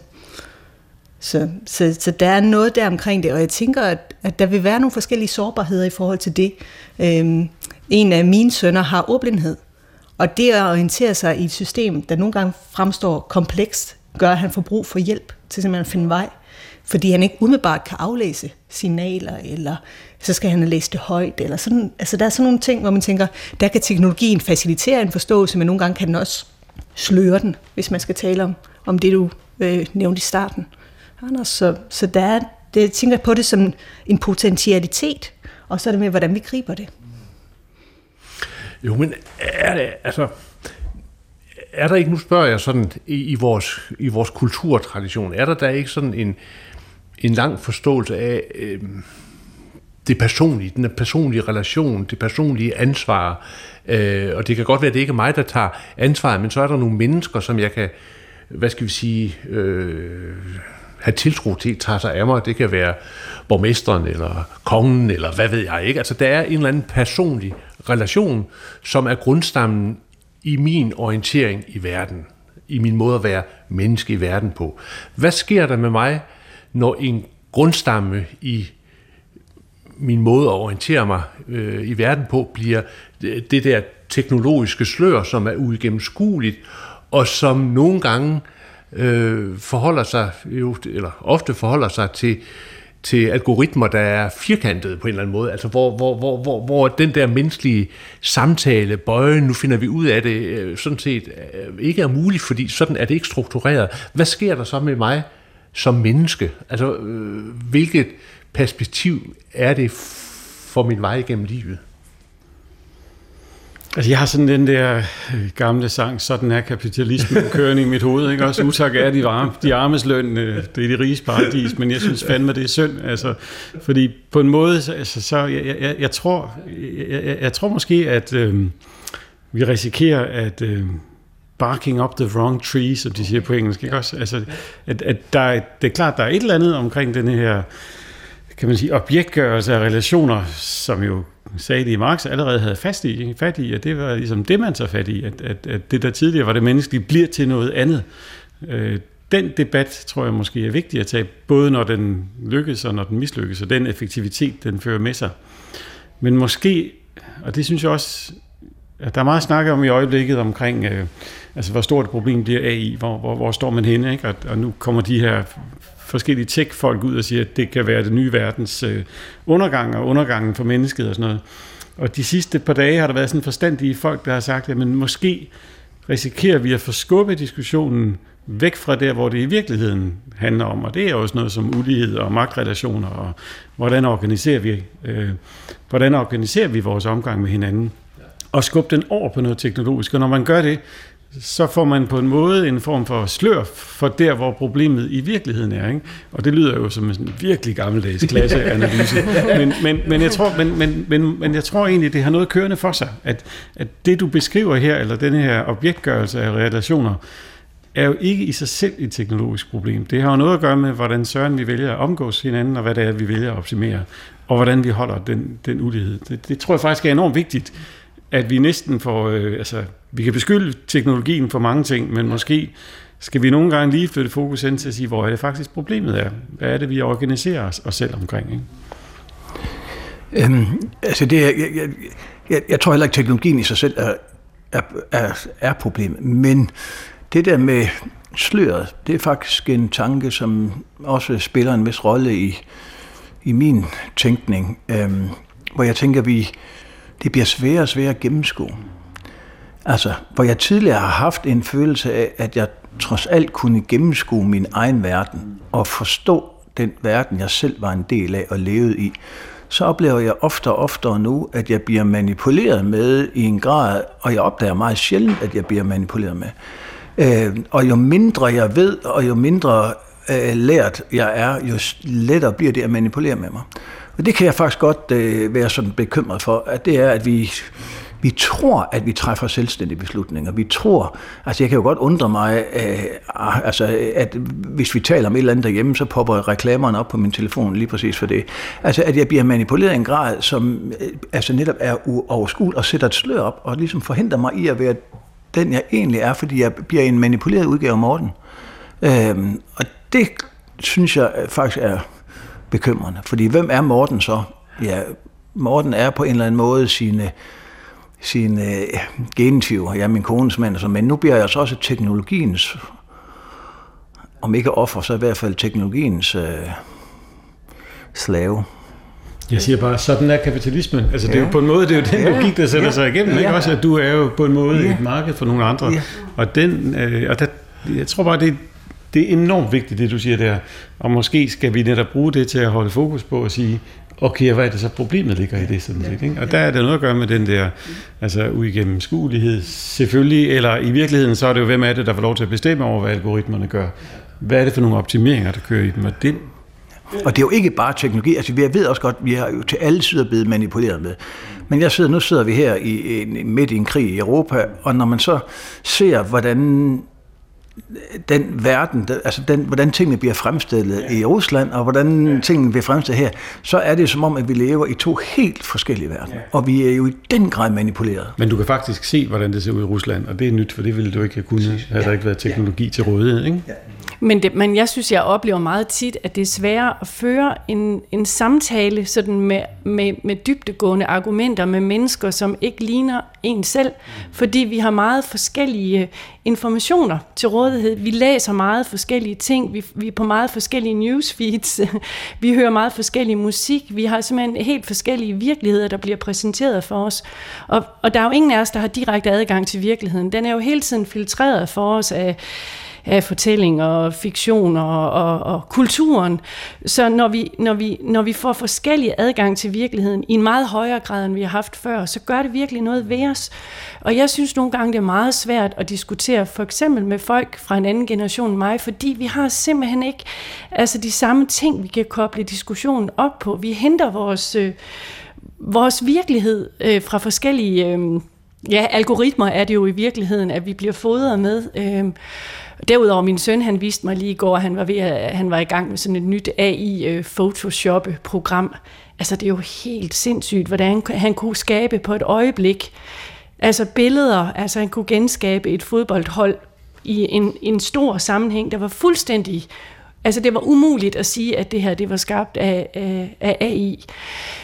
Så, så, så der er noget der omkring det, og jeg tænker, at, at der vil være nogle forskellige sårbarheder i forhold til det. Øhm, en af mine sønner har ordblindhed, og det at orientere sig i et system, der nogle gange fremstår komplekst, gør, at han får brug for hjælp til simpelthen at finde vej fordi han ikke umiddelbart kan aflæse signaler, eller så skal han læse det højt, eller sådan. Altså der er sådan nogle ting, hvor man tænker, der kan teknologien facilitere en forståelse, men nogle gange kan den også sløre den, hvis man skal tale om, om det, du øh, nævnte i starten. Anders, så, så der er, det, jeg tænker på det som en potentialitet, og så er det med, hvordan vi griber det. Jo, men er det, altså, er der ikke, nu spørger jeg sådan, i, i, vores, i vores kulturtradition, er der der ikke sådan en, en lang forståelse af øh, det personlige, den personlige relation, det personlige ansvar. Øh, og det kan godt være, at det ikke er mig, der tager ansvaret, men så er der nogle mennesker, som jeg kan, hvad skal vi sige, øh, have tiltro til, tager sig af mig. Det kan være borgmesteren, eller kongen, eller hvad ved jeg ikke. Altså, der er en eller anden personlig relation, som er grundstammen i min orientering i verden, i min måde at være menneske i verden på. Hvad sker der med mig, når en grundstamme i min måde at orientere mig øh, i verden på, bliver det der teknologiske slør, som er uigennemskueligt, og som nogle gange øh, forholder sig, jo, eller ofte forholder sig til, til algoritmer, der er firkantede på en eller anden måde, altså hvor, hvor, hvor, hvor, hvor den der menneskelige samtale, bøje, nu finder vi ud af det, øh, sådan set øh, ikke er muligt, fordi sådan er det ikke struktureret. Hvad sker der så med mig som menneske? Altså, øh, hvilket perspektiv er det for min vej gennem livet? Altså, jeg har sådan den der øh, gamle sang, sådan er kapitalismen kørende i mit hoved, ikke? Også utak er de, varme, de armes løn, øh, det er de riges paradis, men jeg synes fandme, det er synd, altså, fordi på en måde, altså, så jeg, jeg, jeg, tror, jeg, jeg, jeg tror måske, at øh, vi risikerer, at øh, barking up the wrong tree, som de siger på engelsk, ikke også? Altså, at, at der, er, det er klart, der er et eller andet omkring den her, kan man sige, objektgørelse af relationer, som jo sagde de Marx allerede havde fast i, fat i, at det var ligesom det, man så fat i, at, at, at det, der tidligere var det menneskelige, bliver til noget andet. Øh, den debat, tror jeg måske er vigtig at tage, både når den lykkes og når den mislykkes, og den effektivitet, den fører med sig. Men måske, og det synes jeg også, der er meget snak om i øjeblikket omkring, øh, altså hvor stort et problem bliver AI, hvor, hvor, hvor står man henne, ikke? Og, og nu kommer de her forskellige tech-folk ud og siger, at det kan være det nye verdens øh, undergang og undergangen for mennesket og sådan noget. Og de sidste par dage har der været sådan forstandige folk, der har sagt, at måske risikerer vi at forskubbe diskussionen væk fra der, hvor det i virkeligheden handler om. Og det er også noget som ulighed og magtrelationer, og hvordan organiserer vi, øh, hvordan organiserer vi vores omgang med hinanden. Og skubbe den over på noget teknologisk. Og når man gør det, så får man på en måde en form for slør for der, hvor problemet i virkeligheden er. Ikke? Og det lyder jo som en virkelig gammeldags klasseanalyse. men, men, men, jeg tror, men, men, men, men jeg tror egentlig, det har noget kørende for sig, at, at det, du beskriver her, eller den her objektgørelse af relationer, er jo ikke i sig selv et teknologisk problem. Det har jo noget at gøre med, hvordan søren vi vælger at omgås hinanden, og hvad det er, vi vælger at optimere, og hvordan vi holder den, den ulighed. Det, det tror jeg faktisk er enormt vigtigt, at vi næsten får, øh, altså, vi kan beskylde teknologien for mange ting, men måske skal vi nogle gange lige flytte fokus ind til at sige, hvor er det faktisk problemet er? Hvad er det, vi organiserer os, os selv omkring? Ikke? Øhm, altså det, jeg, jeg, jeg, jeg tror heller ikke, at teknologien i sig selv er, er, er, er problemet, men det der med sløret, det er faktisk en tanke, som også spiller en vis rolle i, i min tænkning, øhm, hvor jeg tænker, vi det bliver sværere og sværere at gennemskue. Altså, hvor jeg tidligere har haft en følelse af, at jeg trods alt kunne gennemskue min egen verden og forstå den verden, jeg selv var en del af og levede i, så oplever jeg oftere og oftere nu, at jeg bliver manipuleret med i en grad, og jeg opdager meget sjældent, at jeg bliver manipuleret med. Øh, og jo mindre jeg ved, og jo mindre øh, lært jeg er, jo lettere bliver det at manipulere med mig. Og det kan jeg faktisk godt øh, være sådan bekymret for, at det er, at vi, vi tror, at vi træffer selvstændige beslutninger. Vi tror, altså jeg kan jo godt undre mig, øh, altså, at hvis vi taler om et eller andet derhjemme, så popper reklamerne op på min telefon lige præcis for det. Altså at jeg bliver manipuleret i en grad, som øh, altså netop er uoverskuelig og sætter et slør op og ligesom forhindrer mig i at være den, jeg egentlig er, fordi jeg bliver en manipuleret udgave af Morten. Øh, og det synes jeg øh, faktisk er bekymrende. Fordi hvem er Morten så? Ja, Morten er på en eller anden måde sine, sine uh, genitiv. Jeg er min kones mand, så, men nu bliver jeg så også teknologiens, om ikke offer, så i hvert fald teknologiens uh, slave. Jeg siger bare, sådan er kapitalismen. Altså, ja. det er jo på en måde, det er jo den ja. logik, der sætter ja. sig igennem. Ja. Ikke? Også, at du er jo på en måde ja. et marked for nogle andre. Ja. Og, den, øh, og der, jeg tror bare, det, det er enormt vigtigt, det du siger der. Og måske skal vi netop bruge det til at holde fokus på at sige, okay, hvad er det så problemet ligger i det sådan set, ikke? Og der er det noget at gøre med den der altså uigennemskuelighed selvfølgelig, eller i virkeligheden så er det jo, hvem er det, der får lov til at bestemme over, hvad algoritmerne gør. Hvad er det for nogle optimeringer, der kører i dem? Og det, og det er jo ikke bare teknologi, altså vi ved også godt, vi har jo til alle sider blevet manipuleret med. Men jeg sidder, nu sidder vi her i, midt i en krig i Europa, og når man så ser, hvordan den verden, altså den, hvordan tingene bliver fremstillet ja. i Rusland, og hvordan ja. tingene bliver fremstillet her, så er det som om, at vi lever i to helt forskellige verdener. Ja. Og vi er jo i den grad manipuleret. Men du kan faktisk se, hvordan det ser ud i Rusland, og det er nyt, for det ville du ikke have kunnet, havde ja. der ikke været teknologi ja. til rådighed, ikke? Ja. Men, det, men jeg synes, jeg oplever meget tit, at det er sværere at føre en, en samtale sådan med, med, med dybtegående argumenter med mennesker, som ikke ligner en selv, fordi vi har meget forskellige informationer til rådighed. Vi læser meget forskellige ting, vi, vi er på meget forskellige newsfeeds, vi hører meget forskellig musik, vi har simpelthen helt forskellige virkeligheder, der bliver præsenteret for os. Og, og der er jo ingen af os, der har direkte adgang til virkeligheden. Den er jo hele tiden filtreret for os af af fortælling og fiktion og, og, og kulturen. Så når vi, når, vi, når vi får forskellige adgang til virkeligheden i en meget højere grad, end vi har haft før, så gør det virkelig noget ved os. Og jeg synes nogle gange, det er meget svært at diskutere for eksempel med folk fra en anden generation end mig, fordi vi har simpelthen ikke altså de samme ting, vi kan koble diskussionen op på. Vi henter vores, øh, vores virkelighed øh, fra forskellige... Øh, Ja, algoritmer er det jo i virkeligheden, at vi bliver fodret med. Øh, Derudover min søn, han viste mig lige i går, at han var, ved at, han var i gang med sådan et nyt AI-Photoshop-program. Øh, altså det er jo helt sindssygt, hvordan han kunne skabe på et øjeblik. Altså billeder, altså han kunne genskabe et fodboldhold i en, en stor sammenhæng, der var fuldstændig Altså det var umuligt at sige, at det her det var skabt af, af, af AI.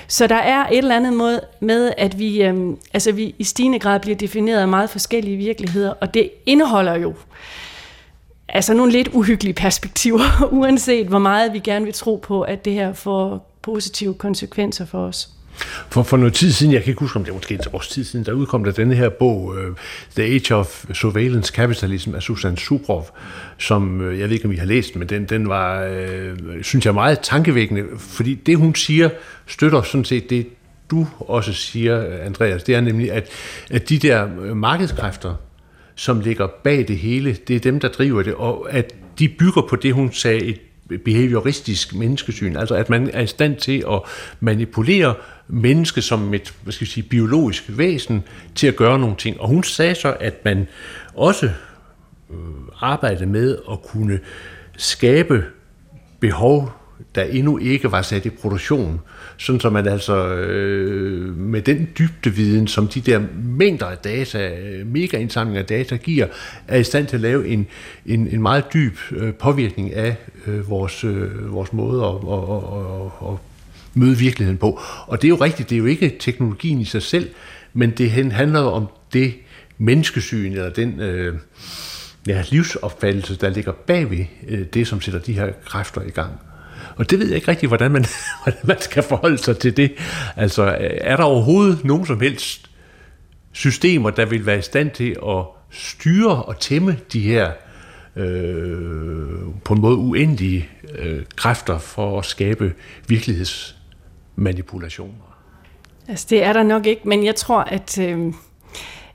Så der er et eller andet måde med, at vi, øhm, altså vi i stigende grad bliver defineret af meget forskellige virkeligheder, og det indeholder jo altså nogle lidt uhyggelige perspektiver, uanset hvor meget vi gerne vil tro på, at det her får positive konsekvenser for os. For, for noget tid siden, jeg kan ikke huske, om det er måske et års tid siden, der udkom der denne her bog, uh, The Age of Surveillance Capitalism af Susan Subrov, som uh, jeg ved ikke, om I har læst, men den, den var, uh, synes jeg, meget tankevækkende, fordi det, hun siger, støtter sådan set det, du også siger, Andreas, det er nemlig, at, at de der markedskræfter, som ligger bag det hele, det er dem, der driver det, og at de bygger på det, hun sagde, et behavioristisk menneskesyn, altså at man er i stand til at manipulere menneske som et hvad skal jeg sige, biologisk væsen til at gøre nogle ting. Og hun sagde så, at man også øh, arbejdede med at kunne skabe behov, der endnu ikke var sat i produktion, sådan så man altså øh, med den dybde viden, som de der mængder af data, øh, mega indsamling af data giver, er i stand til at lave en, en, en meget dyb øh, påvirkning af øh, vores, øh, vores måde at, at, at, at, at møde virkeligheden på. Og det er jo rigtigt, det er jo ikke teknologien i sig selv, men det handler om det menneskesyn, eller den øh, ja, livsopfattelse, der ligger bagved øh, det, som sætter de her kræfter i gang. Og det ved jeg ikke rigtig, hvordan man, hvordan man skal forholde sig til det. Altså, øh, er der overhovedet nogen som helst systemer, der vil være i stand til at styre og tæmme de her øh, på en måde uendelige øh, kræfter for at skabe virkelighedsmanipulationer? Altså, det er der nok ikke, men jeg tror, at... Øh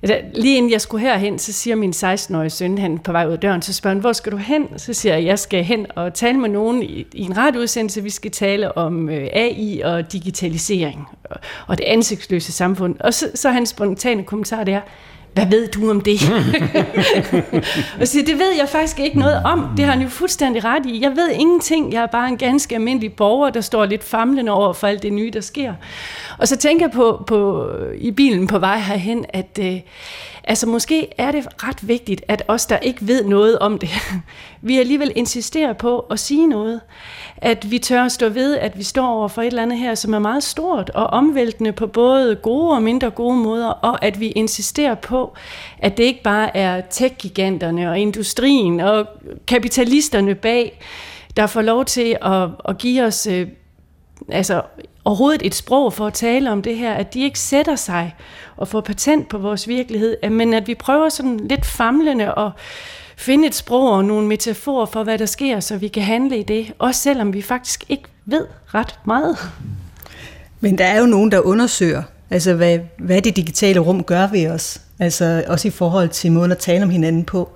Altså, lige inden jeg skulle herhen, så siger min 16-årige søn, han på vej ud af døren, så spørger han, hvor skal du hen? Så siger jeg, jeg skal hen og tale med nogen i, i en radioudsendelse. Vi skal tale om øh, AI og digitalisering og, og det ansigtsløse samfund. Og så, så hans spontane kommentar, det er, hvad ved du om det? og siger, det ved jeg faktisk ikke noget om. Det har han jo fuldstændig ret i. Jeg ved ingenting. Jeg er bare en ganske almindelig borger, der står lidt famlende over for alt det nye, der sker. Og så tænker jeg på, på i bilen på vej herhen, at øh, altså måske er det ret vigtigt, at os, der ikke ved noget om det, vi alligevel insisterer på at sige noget. At vi tør at stå ved, at vi står over for et eller andet her, som er meget stort og omvæltende på både gode og mindre gode måder, og at vi insisterer på, at det ikke bare er tech-giganterne og industrien og kapitalisterne bag, der får lov til at, at give os øh, altså overhovedet et sprog for at tale om det her, at de ikke sætter sig og får patent på vores virkelighed, men at vi prøver sådan lidt famlende og finde et sprog og nogle metaforer for, hvad der sker, så vi kan handle i det, også selvom vi faktisk ikke ved ret meget. Men der er jo nogen, der undersøger, altså hvad, hvad det digitale rum gør ved os, altså også i forhold til måden at tale om hinanden på.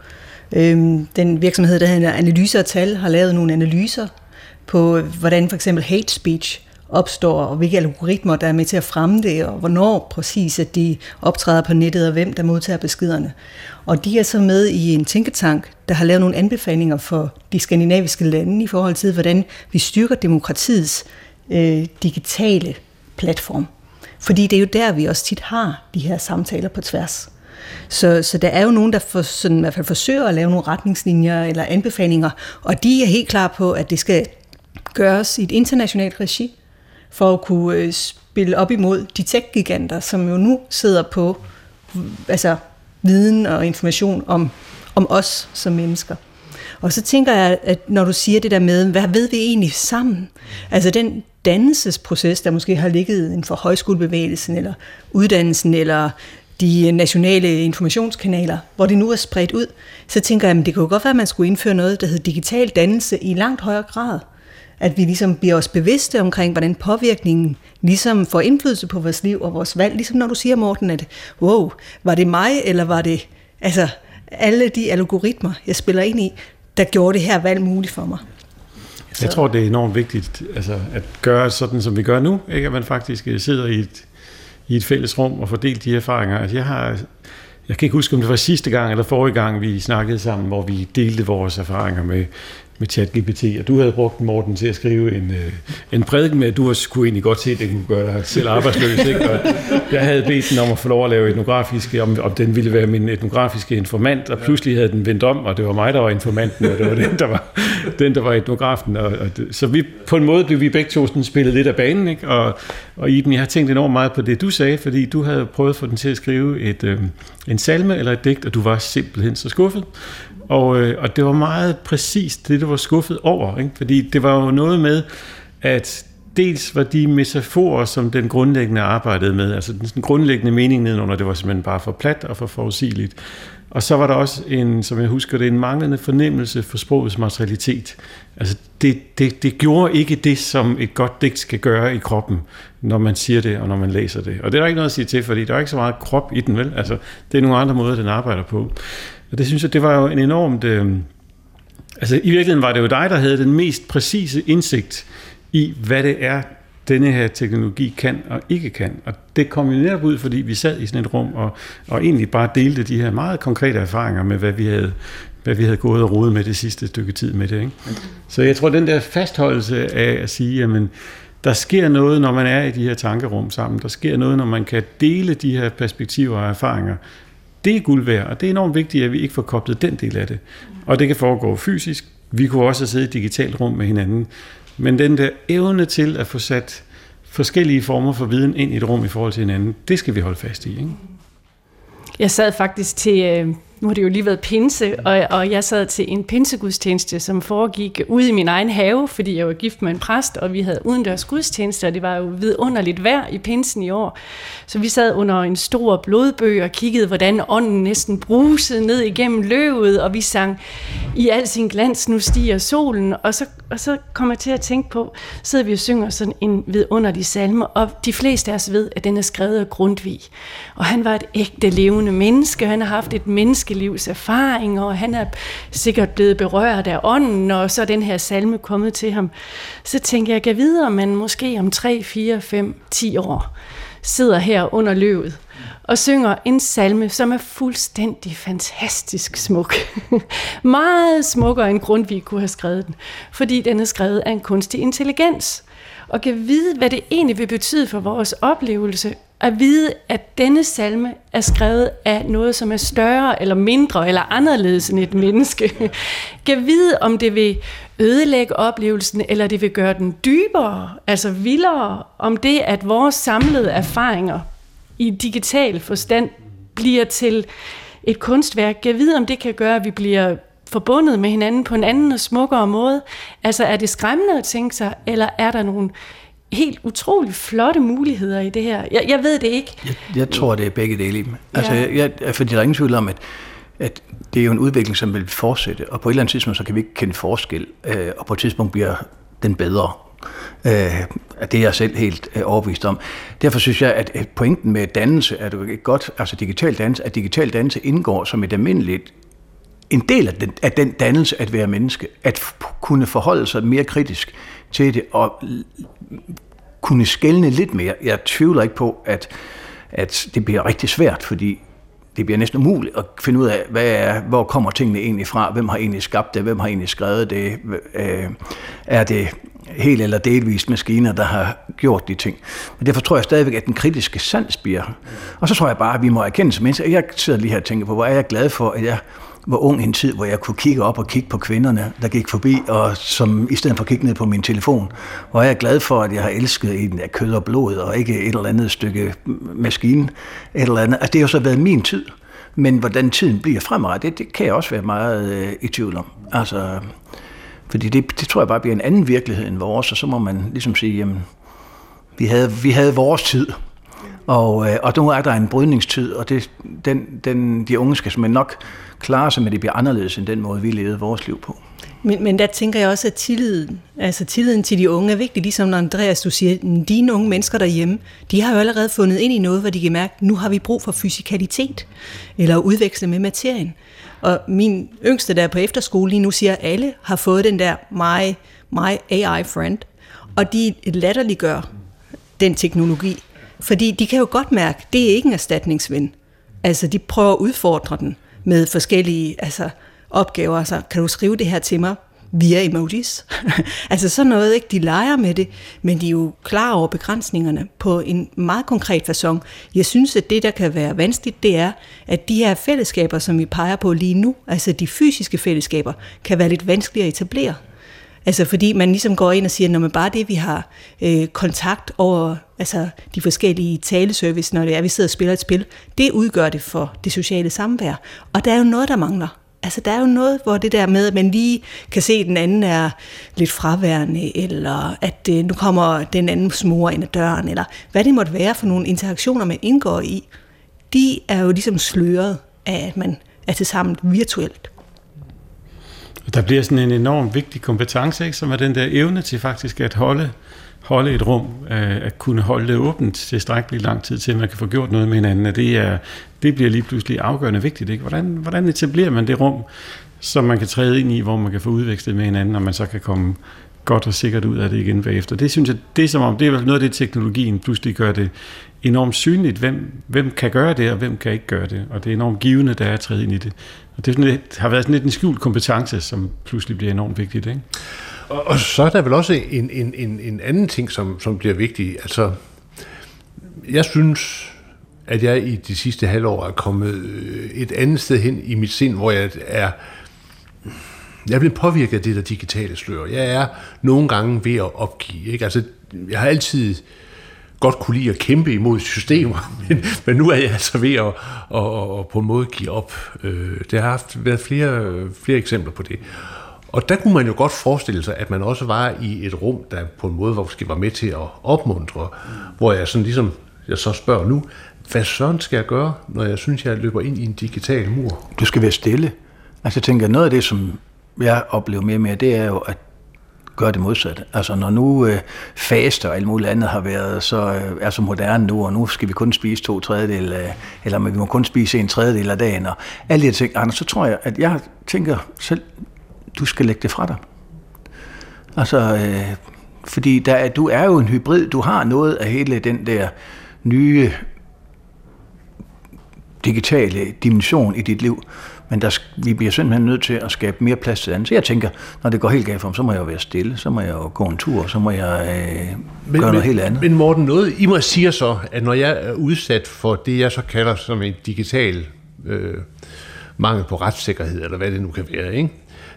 Øhm, den virksomhed, der hedder Analyser og Tal, har lavet nogle analyser på, hvordan for eksempel hate speech opstår, og hvilke algoritmer, der er med til at fremme det, og hvornår præcis, at de optræder på nettet, og hvem der modtager beskederne. Og de er så med i en tænketank, der har lavet nogle anbefalinger for de skandinaviske lande i forhold til, hvordan vi styrker demokratiets øh, digitale platform. Fordi det er jo der, vi også tit har de her samtaler på tværs. Så, så der er jo nogen, der for, sådan, i hvert fald forsøger at lave nogle retningslinjer eller anbefalinger, og de er helt klar på, at det skal gøres i et internationalt regi, for at kunne øh, spille op imod de tech-giganter, som jo nu sidder på mm, altså, viden og information om, om os som mennesker. Og så tænker jeg, at når du siger det der med, hvad ved vi egentlig sammen? Altså den dannelsesproces, der måske har ligget inden for højskolebevægelsen, eller uddannelsen, eller de nationale informationskanaler, hvor det nu er spredt ud, så tænker jeg, at det kunne godt være, at man skulle indføre noget, der hedder digital dannelse i langt højere grad. At vi ligesom bliver os bevidste omkring, hvordan påvirkningen ligesom får indflydelse på vores liv og vores valg. Ligesom når du siger, Morten, at wow, var det mig, eller var det altså, alle de algoritmer, jeg spiller ind i, der gjorde det her valg muligt for mig. Så. Jeg tror, det er enormt vigtigt altså, at gøre sådan, som vi gør nu, ikke? at man faktisk øh, sidder i et, i et fælles rum og fordeler de erfaringer. Altså, jeg har jeg kan ikke huske, om det var sidste gang eller forrige gang, vi snakkede sammen, hvor vi delte vores erfaringer med, med ChatGPT, og du havde brugt Morten til at skrive en, øh, en prædiken med, at du også kunne egentlig godt se, at det kunne gøre dig selv arbejdsløs. Ikke? Og jeg havde bedt den om at få lov at lave etnografiske, om, om den ville være min etnografiske informant, og pludselig havde den vendt om, og det var mig, der var informanten, og det var den, der var, den, der var etnografen. Og, og det, så vi, på en måde blev vi begge to sådan spillet lidt af banen, ikke? Og, og Iben, jeg har tænkt enormt meget på det, du sagde, fordi du havde prøvet at få den til at skrive et, øh, en salme eller et digt, og du var simpelthen så skuffet. Og, øh, og det var meget præcist det, du var skuffet over. Ikke? Fordi det var jo noget med, at dels var de metaforer, som den grundlæggende arbejdede med, altså den grundlæggende mening nedenunder, det var simpelthen bare for plat og for forudsigeligt. Og så var der også en, som jeg husker det, en manglende fornemmelse for sprogets materialitet. Altså det, det, det gjorde ikke det, som et godt digt skal gøre i kroppen, når man siger det og når man læser det. Og det er der ikke noget at sige til, fordi der er ikke så meget krop i den, vel? Altså det er nogle andre måder, den arbejder på. Og det synes jeg, det var jo en enormt... Øh, altså i virkeligheden var det jo dig, der havde den mest præcise indsigt i, hvad det er, denne her teknologi kan og ikke kan. Og det kom jo netop ud, fordi vi sad i sådan et rum og, og egentlig bare delte de her meget konkrete erfaringer med, hvad vi havde, hvad vi havde gået og rodet med det sidste stykke tid med det. Ikke? Så jeg tror, den der fastholdelse af at sige, jamen, der sker noget, når man er i de her tankerum sammen. Der sker noget, når man kan dele de her perspektiver og erfaringer det er guld værd, og det er enormt vigtigt, at vi ikke får koblet den del af det. Og det kan foregå fysisk. Vi kunne også sidde i et digitalt rum med hinanden. Men den der evne til at få sat forskellige former for viden ind i et rum i forhold til hinanden, det skal vi holde fast i. Ikke? Jeg sad faktisk til øh, nu har det jo lige været pinse, og, og jeg sad til en pinsegudstjeneste, som foregik ude i min egen have, fordi jeg var gift med en præst, og vi havde udendørs gudstjeneste, og det var jo vidunderligt vejr i pinsen i år. Så vi sad under en stor blodbøg og kiggede, hvordan ånden næsten brusede ned igennem løvet, og vi sang i al sin glans, nu stiger solen, og så, og så kom jeg til at tænke på, sidder vi og synger sådan en vidunderlig salme, og de fleste af os ved, at den er skrevet af Grundtvig. Og han var et ægte levende menneske, han har haft et menneske menneskelivs erfaring, og han er sikkert blevet berørt af ånden, og så er den her salme kommet til ham. Så tænker jeg, jeg videre, men måske om 3, 4, 5, 10 år sidder her under løvet og synger en salme, som er fuldstændig fantastisk smuk. Meget smukkere end Grundtvig kunne have skrevet den, fordi den er skrevet af en kunstig intelligens. Og kan vide, hvad det egentlig vil betyde for vores oplevelse at vide, at denne salme er skrevet af noget, som er større eller mindre eller anderledes end et menneske. kan vide, om det vil ødelægge oplevelsen, eller det vil gøre den dybere, altså vildere, om det, at vores samlede erfaringer i digital forstand bliver til et kunstværk. Kan vide, om det kan gøre, at vi bliver forbundet med hinanden på en anden og smukkere måde. Altså er det skræmmende at tænke sig, eller er der nogle helt utrolig flotte muligheder i det her. Jeg, jeg ved det ikke. Jeg, jeg tror, det er begge dele i dem. Altså, ja. jeg, jeg, fordi der er ingen tvivl om, at, at det er jo en udvikling, som vil fortsætte, og på et eller andet tidspunkt, så kan vi ikke kende forskel, øh, og på et tidspunkt bliver den bedre. Øh, det er jeg selv helt øh, overbevist om. Derfor synes jeg, at pointen med dannelse er det et godt, altså digital dannelse, at digital dannelse indgår som et almindeligt en del af den, af den dannelse at være menneske, at kunne forholde sig mere kritisk til det, og kunne skælne lidt mere. Jeg tvivler ikke på, at, at det bliver rigtig svært, fordi det bliver næsten umuligt at finde ud af, hvad er, hvor kommer tingene egentlig fra, hvem har egentlig skabt det, hvem har egentlig skrevet det, øh, er det helt eller delvist maskiner, der har gjort de ting. Men derfor tror jeg stadigvæk, at den kritiske sans bliver. Og så tror jeg bare, at vi må erkende som mennesker. Jeg sidder lige her og tænker på, hvor er jeg glad for, at jeg var ung i en tid, hvor jeg kunne kigge op og kigge på kvinderne, der gik forbi, og som i stedet for at kigge ned på min telefon. Hvor er jeg glad for, at jeg har elsket en af kød og blod, og ikke et eller andet stykke maskine. Et eller andet. Altså, det har jo så været min tid. Men hvordan tiden bliver fremadrettet, det, det kan jeg også være meget øh, i tvivl om. Altså, fordi det, det tror jeg bare bliver en anden virkelighed end vores, og så må man ligesom sige, jamen, vi havde, vi havde vores tid, og, øh, og nu er der en brydningstid, og det, den, den, de unge skal simpelthen nok klare sig med, det bliver anderledes end den måde, vi levede vores liv på. Men, men der tænker jeg også, at tilliden, altså tilliden til de unge er vigtig, ligesom når Andreas, du siger, dine unge mennesker derhjemme, de har jo allerede fundet ind i noget, hvor de kan mærke, nu har vi brug for fysikalitet, eller udveksle med materien. Og min yngste, der er på efterskole lige nu, siger, at alle har fået den der my, my AI friend, og de latterliggør den teknologi, fordi de kan jo godt mærke, at det er ikke en erstatningsven. Altså, de prøver at udfordre den med forskellige altså, opgaver. Altså, kan du skrive det her til mig via emojis? altså sådan noget, ikke? De leger med det, men de er jo klar over begrænsningerne på en meget konkret façon. Jeg synes, at det, der kan være vanskeligt, det er, at de her fællesskaber, som vi peger på lige nu, altså de fysiske fællesskaber, kan være lidt vanskeligere at etablere. Altså fordi man ligesom går ind og siger, når man bare det, vi har øh, kontakt over altså de forskellige taleservice, når det er, vi sidder og spiller et spil, det udgør det for det sociale samvær. Og der er jo noget, der mangler. Altså der er jo noget, hvor det der med, at man lige kan se, at den anden er lidt fraværende, eller at øh, nu kommer den anden smor ind ad døren, eller hvad det måtte være for nogle interaktioner, man indgår i, de er jo ligesom sløret af, at man er til sammen virtuelt. Der bliver sådan en enorm vigtig kompetence, ikke, som er den der evne til faktisk at holde, holde et rum, øh, at kunne holde det åbent tilstrækkeligt lang tid til, at man kan få gjort noget med hinanden. At det, er, det bliver lige pludselig afgørende vigtigt. Ikke? Hvordan, hvordan etablerer man det rum, som man kan træde ind i, hvor man kan få udvekslet med hinanden, og man så kan komme godt og sikkert ud af det igen bagefter. Det synes jeg, det er som om, det er noget af det, teknologien pludselig gør det enormt synligt, hvem, hvem kan gøre det, og hvem kan ikke gøre det. Og det er enormt givende, der er at træde ind i det. Og det, det har været sådan lidt en skjult kompetence, som pludselig bliver enormt vigtigt. Ikke? Og, og så er der vel også en, en, en, en anden ting, som, som bliver vigtig. Altså, jeg synes, at jeg i de sidste halvår er kommet øh, et andet sted hen i mit sind, hvor jeg er jeg er blevet påvirket af det der digitale slør. Jeg er nogle gange ved at opgive. Ikke? Altså, jeg har altid godt kunne lide at kæmpe imod systemer, men, men nu er jeg altså ved at, at, at på en måde give op. Øh, det har haft været flere, flere eksempler på det. Og der kunne man jo godt forestille sig, at man også var i et rum, der på en måde måske var med til at opmuntre, hvor jeg sådan ligesom, jeg så spørger nu, hvad sådan skal jeg gøre, når jeg synes, jeg løber ind i en digital mur? Du skal være stille. Altså jeg tænker, noget af det, som jeg oplever mere og mere, det er jo, at gøre det modsatte. Altså når nu øh, faste og alt muligt andet har været så, øh, er så moderne nu, og nu skal vi kun spise to tredjedel, øh, eller vi må kun spise en tredjedel af dagen, og alle de ting, Anders, så tror jeg, at jeg tænker selv, du skal lægge det fra dig. Altså, øh, fordi der er, du er jo en hybrid, du har noget af hele den der nye digitale dimension i dit liv, men der, vi bliver simpelthen nødt til at skabe mere plads til andet. Så jeg tænker, når det går helt galt for mig, så må jeg jo være stille, så må jeg jo gå en tur, så må jeg øh, men, gøre noget helt andet. Men Morten, noget I må siger så, at når jeg er udsat for det, jeg så kalder som en digital øh, mangel på retssikkerhed, eller hvad det nu kan være, ikke?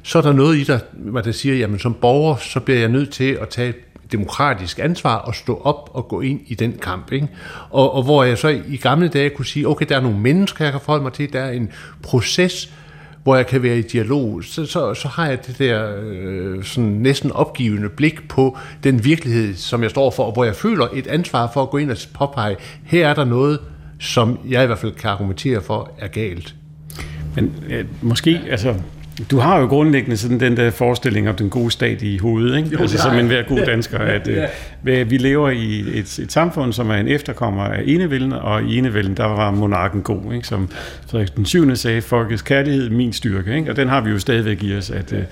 Så er der noget i dig, hvad der siger, jamen som borger, så bliver jeg nødt til at tage demokratisk ansvar og stå op og gå ind i den kamp. Ikke? Og, og hvor jeg så i gamle dage kunne sige, okay, der er nogle mennesker, jeg kan forholde mig til, der er en proces, hvor jeg kan være i dialog, så, så, så har jeg det der øh, sådan næsten opgivende blik på den virkelighed, som jeg står for, og hvor jeg føler et ansvar for at gå ind og påpege, her er der noget, som jeg i hvert fald kan argumentere for, er galt. Men øh, måske, altså du har jo grundlæggende sådan den der forestilling om den gode stat i hovedet, ikke? Jo, altså som en hver god dansker, at øh, vi lever i et, et samfund, som er en efterkommer af enevælden, og i enevælden, der var monarken god, ikke? som Frederik den 7. sagde, folkets kærlighed, min styrke, ikke? og den har vi jo stadigvæk i os, at øh,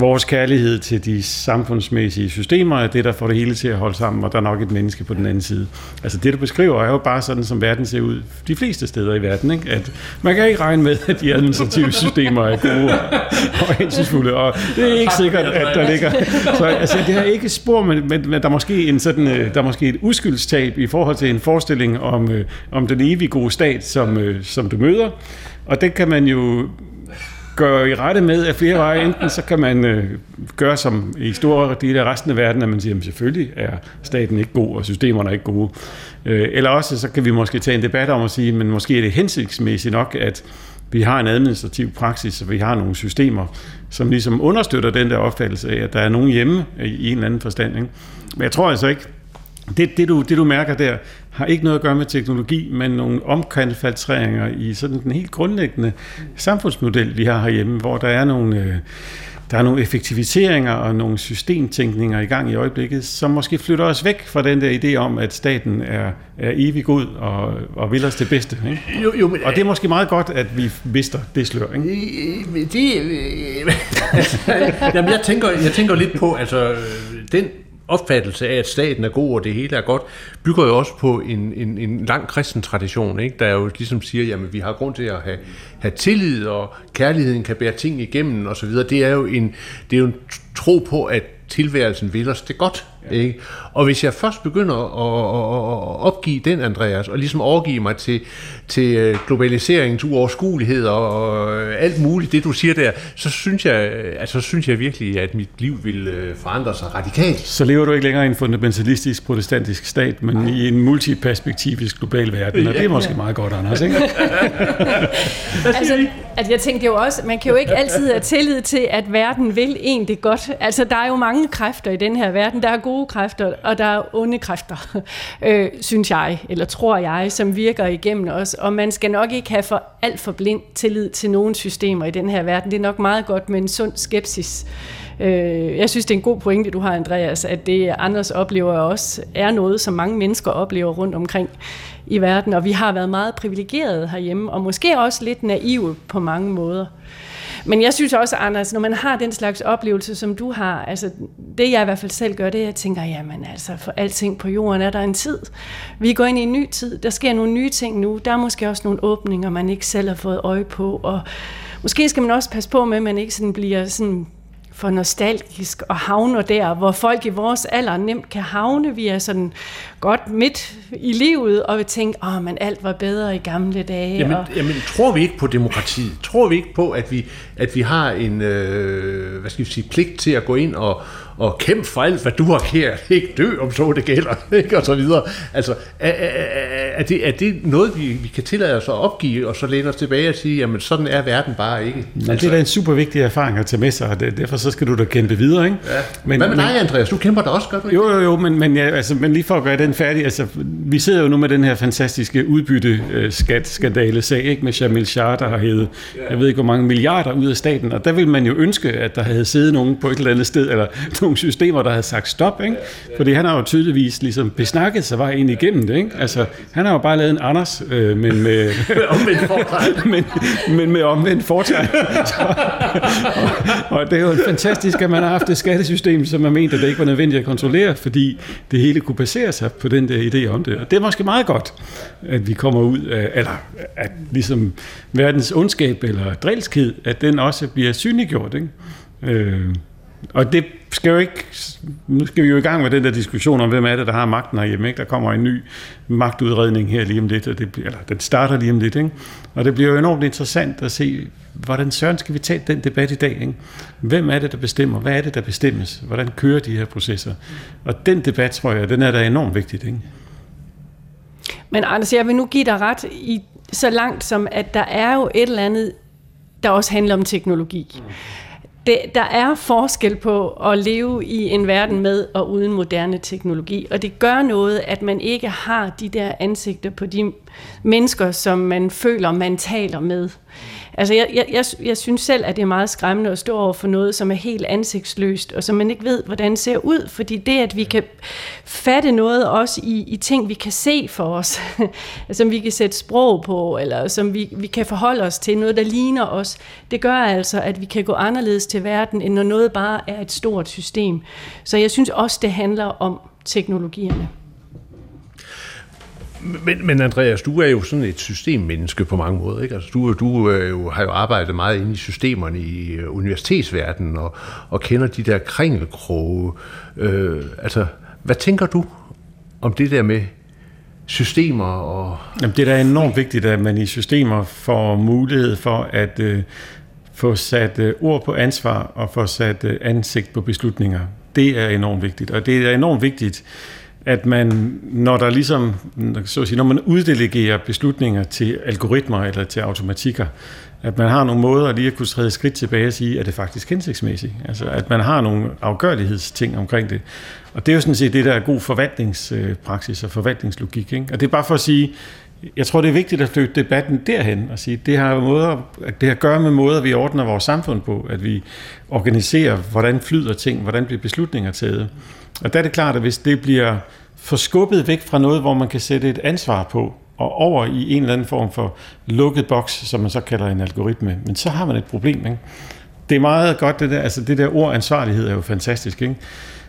vores kærlighed til de samfundsmæssige systemer er det, der får det hele til at holde sammen, og der er nok et menneske på den anden side. Altså det, du beskriver, er jo bare sådan, som verden ser ud de fleste steder i verden. Ikke? At man kan ikke regne med, at de administrative systemer er gode og hensynsfulde, og det er ikke sikkert, at der ligger... Så altså, det har ikke spor, men, men, men der, er måske en sådan, øh, der er måske et uskyldstab i forhold til en forestilling om, øh, om den evige gode stat, som, øh, som du møder. Og det kan man jo går i rette med af flere veje. Enten så kan man øh, gøre som i store dele af resten af verden, at man siger, at selvfølgelig er staten ikke god, og systemerne er ikke gode. Øh, eller også så kan vi måske tage en debat om at sige, men måske er det hensigtsmæssigt nok, at vi har en administrativ praksis, og vi har nogle systemer, som ligesom understøtter den der opfattelse af, at der er nogen hjemme i en eller anden forstand. Ikke? Men jeg tror altså ikke, det, det, du, det du mærker der, har ikke noget at gøre med teknologi, men nogle omkalfatreringer i sådan den helt grundlæggende samfundsmodel, vi har herhjemme, hvor der er nogle, øh, der er nogle effektiviseringer og nogle systemtænkninger i gang i øjeblikket, som måske flytter os væk fra den der idé om, at staten er, er evig god og, og vil os det bedste. Ikke? Jo, jo, men, og det er måske meget godt, at vi mister det slør. Ikke? Det, jamen, jeg, tænker, jeg tænker lidt på, altså den opfattelse af, at staten er god, og det hele er godt, bygger jo også på en, en, en lang kristen tradition, ikke? der jo ligesom siger, at vi har grund til at have, have tillid, og kærligheden kan bære ting igennem osv. Det er jo en, det er jo en tro på, at tilværelsen vil os det godt. Ja. Ikke? Og hvis jeg først begynder at, at opgive den, Andreas, og ligesom overgive mig til, til øh, globaliseringens uoverskuelighed og alt muligt, det du siger der, så synes jeg, altså, så synes jeg virkelig, at mit liv vil øh, forandre sig radikalt. Så lever du ikke længere i en fundamentalistisk protestantisk stat, men Nej. i en multiperspektivisk global verden, og det er måske ja. meget godt, Anders, ikke? altså, altså, jeg tænkte jo også, man kan jo ikke altid have tillid til, at verden vil en det godt. Altså, der er jo mange kræfter i den her verden. Der er gode kræfter, og der er onde kræfter, øh, synes jeg, eller tror jeg, som virker igennem os. Og man skal nok ikke have for alt for blind tillid til nogle systemer i den her verden. Det er nok meget godt med en sund skepsis. Øh, jeg synes, det er en god pointe, du har, Andreas, at det Anders oplever også er noget, som mange mennesker oplever rundt omkring i verden, og vi har været meget privilegerede herhjemme, og måske også lidt naive på mange måder. Men jeg synes også, Anders, når man har den slags oplevelse, som du har, altså det jeg i hvert fald selv gør, det er, at jeg tænker, jamen altså, for alting på jorden er der en tid. Vi går ind i en ny tid, der sker nogle nye ting nu, der er måske også nogle åbninger, man ikke selv har fået øje på, og måske skal man også passe på med, at man ikke sådan bliver sådan for nostalgisk og havner der, hvor folk i vores alder nemt kan havne. Vi er sådan godt midt i livet, og vi tænker, åh, men alt var bedre i gamle dage. Jamen, og... jamen tror vi ikke på demokratiet? Tror vi ikke på, at vi, at vi har en øh, hvad skal vi sige, pligt til at gå ind og, og kæmpe for alt, hvad du har kært, ikke dø om så det gælder, ikke? og så videre. Altså, er, er, er, det, er det noget, vi, vi kan tillade os at opgive, og så læne os tilbage og sige, jamen sådan er verden bare ikke? Altså, det er da en super vigtig erfaring at tage med sig, og derfor så skal du da kæmpe videre, ikke? Ja. Men, hvad med dig, Andreas? Du kæmper da også, gør du ikke? Jo, jo, jo, men, men, ja, altså, men lige for at gøre den færdig, altså, vi sidder jo nu med den her fantastiske udbytte-skat-skandale-sag, ikke? Med Jamil Shah, der har hævet, jeg ved ikke hvor mange milliarder ud af staten, og der vil man jo ønske, at der havde siddet nogen på et eller andet sted, eller nogle systemer, der havde sagt stop, ikke? Fordi han har jo tydeligvis ligesom besnakket sig vej ind igennem det, ikke? Altså, han har jo bare lavet en Anders, øh, men med... omvendt fortegn. men, men med omvendt fortegn. og, og, det er jo fantastisk, at man har haft et skattesystem, som man mente, at det ikke var nødvendigt at kontrollere, fordi det hele kunne basere sig på den der idé om det. Og det er måske meget godt, at vi kommer ud af, eller at ligesom verdens ondskab eller drilskhed, at den også bliver synliggjort, ikke? Øh, og det skal jo ikke... Nu skal vi jo i gang med den der diskussion om, hvem er det, der har magten herhjemme. Ikke? Der kommer en ny magtudredning her lige om lidt, og det, eller den starter lige om lidt. Ikke? Og det bliver jo enormt interessant at se, hvordan søren skal vi tage den debat i dag? Ikke? Hvem er det, der bestemmer? Hvad er det, der bestemmes? Hvordan kører de her processer? Og den debat, tror jeg, den er da enormt vigtig. Ikke? Men Anders, jeg vil nu give dig ret i så langt som, at der er jo et eller andet, der også handler om teknologi. Mm det, der er forskel på at leve i en verden med og uden moderne teknologi, og det gør noget, at man ikke har de der ansigter på de mennesker, som man føler, man taler med. Altså, jeg, jeg, jeg, jeg synes selv, at det er meget skræmmende at stå over for noget, som er helt ansigtsløst, og som man ikke ved, hvordan det ser ud, fordi det, at vi kan fatte noget også i, i ting, vi kan se for os, som vi kan sætte sprog på, eller som vi, vi kan forholde os til, noget, der ligner os, det gør altså, at vi kan gå anderledes til verden, end når noget bare er et stort system. Så jeg synes også, det handler om teknologierne. Men, men Andreas, du er jo sådan et systemmenneske på mange måder. Ikke? Altså, du, du øh, jo, har jo arbejdet meget inde i systemerne i øh, universitetsverdenen og, og kender de der kringelkroge. Øh, altså, hvad tænker du om det der med systemer? Og... Jamen, det er da enormt vigtigt, at man i systemer får mulighed for at øh, få sat øh, ord på ansvar og få sat øh, ansigt på beslutninger. Det er enormt vigtigt, og det er enormt vigtigt, at man, når der ligesom, så at sige, når man uddelegerer beslutninger til algoritmer eller til automatikker, at man har nogle måder lige at kunne træde skridt tilbage og sige, at det faktisk hensigtsmæssigt. Altså, at man har nogle afgørlighedsting omkring det. Og det er jo sådan set det, der er god forvaltningspraksis og forvaltningslogik. Ikke? Og det er bare for at sige, jeg tror, det er vigtigt at flytte debatten derhen og sige, det har, måder, det har at gøre med måder, vi ordner vores samfund på, at vi organiserer, hvordan flyder ting, hvordan bliver beslutninger taget. Og der er det klart, at hvis det bliver forskubbet væk fra noget, hvor man kan sætte et ansvar på, og over i en eller anden form for lukket boks, som man så kalder en algoritme, men så har man et problem. Ikke? Det er meget godt, det der, altså det der ord ansvarlighed er jo fantastisk. Ikke?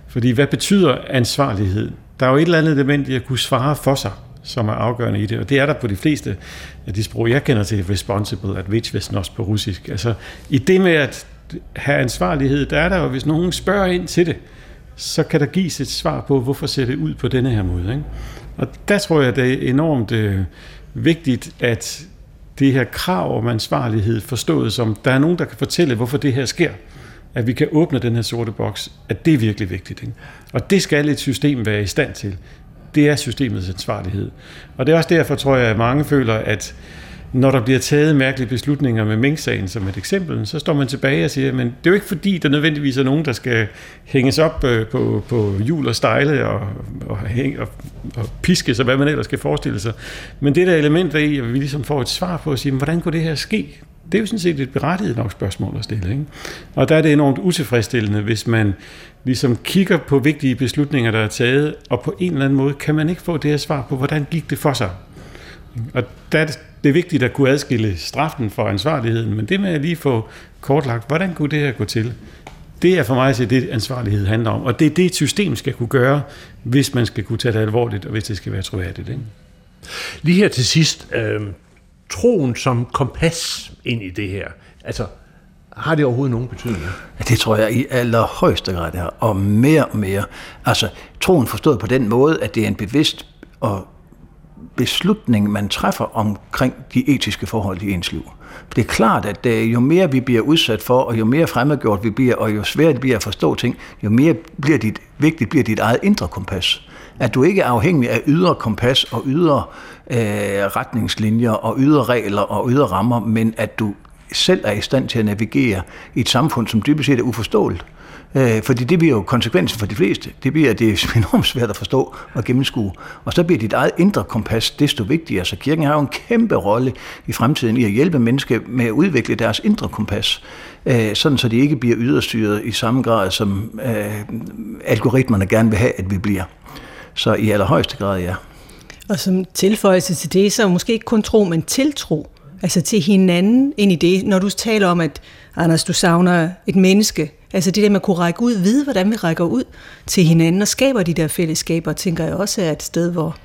Fordi hvad betyder ansvarlighed? Der er jo et eller andet element i at kunne svare for sig, som er afgørende i det, og det er der på de fleste af de sprog, jeg kender til, responsible, at også på russisk. Altså i det med at have ansvarlighed, der er der jo, hvis nogen spørger ind til det, så kan der gives et svar på, hvorfor ser det ud på denne her måde. Ikke? Og der tror jeg, det er enormt øh, vigtigt, at det her krav om ansvarlighed forstået som, der er nogen, der kan fortælle, hvorfor det her sker. At vi kan åbne den her sorte boks, at det er virkelig vigtigt. Ikke? Og det skal et system være i stand til. Det er systemets ansvarlighed. Og det er også derfor, tror jeg, at mange føler, at når der bliver taget mærkelige beslutninger med Mink-sagen som et eksempel, så står man tilbage og siger, men det er jo ikke fordi, der nødvendigvis er nogen, der skal hænges op øh, på, på hjul og stejle og, og, hæng, og, og piske sig, hvad man ellers skal forestille sig. Men det der element i, at vi ligesom får et svar på at sige, hvordan kunne det her ske? Det er jo sådan set et berettiget nok spørgsmål at stille. Ikke? Og der er det enormt utilfredsstillende, hvis man ligesom kigger på vigtige beslutninger, der er taget, og på en eller anden måde kan man ikke få det her svar på, hvordan gik det for sig. Og der det, det er vigtigt at kunne adskille straffen for ansvarligheden, men det med at lige få kortlagt, hvordan kunne det her gå til, det er for mig at se det, ansvarlighed handler om. Og det er det, et system skal kunne gøre, hvis man skal kunne tage det alvorligt, og hvis det skal være troværdigt. Ikke? Lige her til sidst, øh, troen som kompas ind i det her. Altså, har det overhovedet nogen betydning? Ja, det tror jeg i allerhøjeste grad er, og mere og mere. Altså, troen forstået på den måde, at det er en bevidst og beslutning, man træffer omkring de etiske forhold i ens liv. Det er klart, at øh, jo mere vi bliver udsat for, og jo mere fremmedgjort vi bliver, og jo sværere det bliver at forstå ting, jo mere bliver dit, vigtigt bliver dit eget indre kompas. At du ikke er afhængig af ydre kompas og ydre øh, retningslinjer og ydre regler og ydre rammer, men at du selv er i stand til at navigere i et samfund, som dybest set er uforståeligt. Øh, fordi det bliver jo konsekvensen for de fleste. Det bliver det er enormt svært at forstå og gennemskue. Og så bliver dit eget indre kompas desto vigtigere. Så kirken har jo en kæmpe rolle i fremtiden i at hjælpe mennesker med at udvikle deres indre kompas. Øh, sådan så de ikke bliver yderstyret i samme grad, som øh, algoritmerne gerne vil have, at vi bliver. Så i allerhøjeste grad, ja. Og som tilføjelse til det, så måske ikke kun tro, men tiltro. Altså til hinanden ind i det. Når du taler om, at Anders, du savner et menneske, Altså det der med at kunne række ud, vide hvordan vi rækker ud til hinanden og skaber de der fællesskaber, tænker jeg også er et sted, hvor,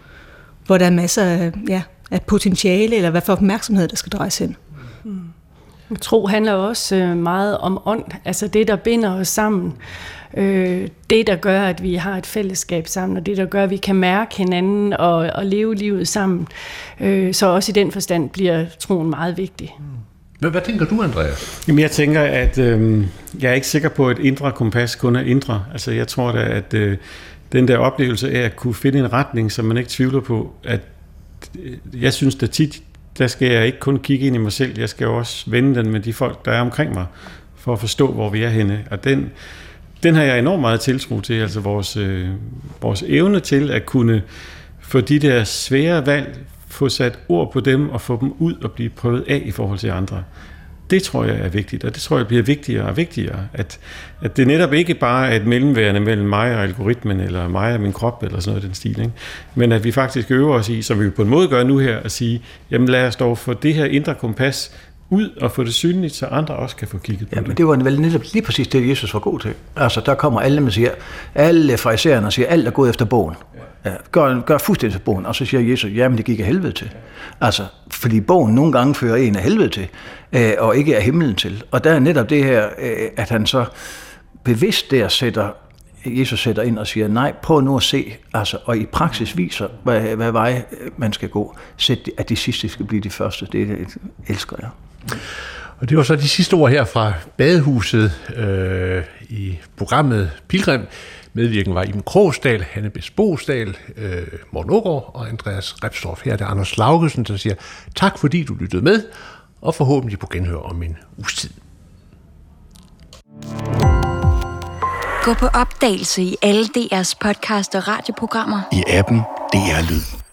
hvor der er masser af, ja, af potentiale, eller hvad for opmærksomhed, der skal drejes hen. Mm. Tro handler også øh, meget om ånd, altså det, der binder os sammen. Øh, det, der gør, at vi har et fællesskab sammen, og det, der gør, at vi kan mærke hinanden og, og leve livet sammen. Øh, så også i den forstand bliver troen meget vigtig. Mm. Men hvad tænker du, Andreas? Jamen, jeg tænker, at øh, jeg er ikke sikker på, at indre kompas kun er indre. Altså, jeg tror da, at øh, den der oplevelse af at kunne finde en retning, som man ikke tvivler på, at øh, jeg synes da tit, der skal jeg ikke kun kigge ind i mig selv, jeg skal også vende den med de folk, der er omkring mig, for at forstå, hvor vi er henne. Og den, den har jeg enormt meget tiltro til, altså vores, øh, vores evne til at kunne få de der svære valg få sat ord på dem og få dem ud og blive prøvet af i forhold til andre. Det tror jeg er vigtigt, og det tror jeg bliver vigtigere og vigtigere, at, at det netop ikke bare er et mellemværende mellem mig og algoritmen, eller mig og min krop, eller sådan noget den stil, ikke? men at vi faktisk øver os i, som vi på en måde gør nu her, at sige, jamen lad os dog få det her indre kompas ud og få det synligt, så andre også kan få kigget på ja, det. Men det var vel netop lige præcis det, Jesus var god til. Altså, der kommer alle, man siger, alle fraisererne siger, alt er gået efter bogen. Ja, gør, gør fuldstændig efter bogen. Og så siger Jesus, jamen det gik af helvede til. Altså, fordi bogen nogle gange fører en af helvede til, øh, og ikke af himlen til. Og der er netop det her, øh, at han så bevidst der sætter Jesus sætter ind og siger, nej, prøv nu at se, altså, og i praksis viser, hvad, hvad vej man skal gå. Sæt, at de sidste skal blive de første. Det, det elsker jeg. Og det var så de sidste ord her fra Badehuset øh, i programmet Pilgrim. Medvirken var Iben Krogsdal, Hanne Besbosdal, øh, Morten Ågaard og Andreas Repstorff. Her er det Anders Laugesen, der siger tak fordi du lyttede med, og forhåbentlig på genhør om en uges tid. Gå på opdagelse i alle DR's podcast og radioprogrammer. I appen DR Lyd.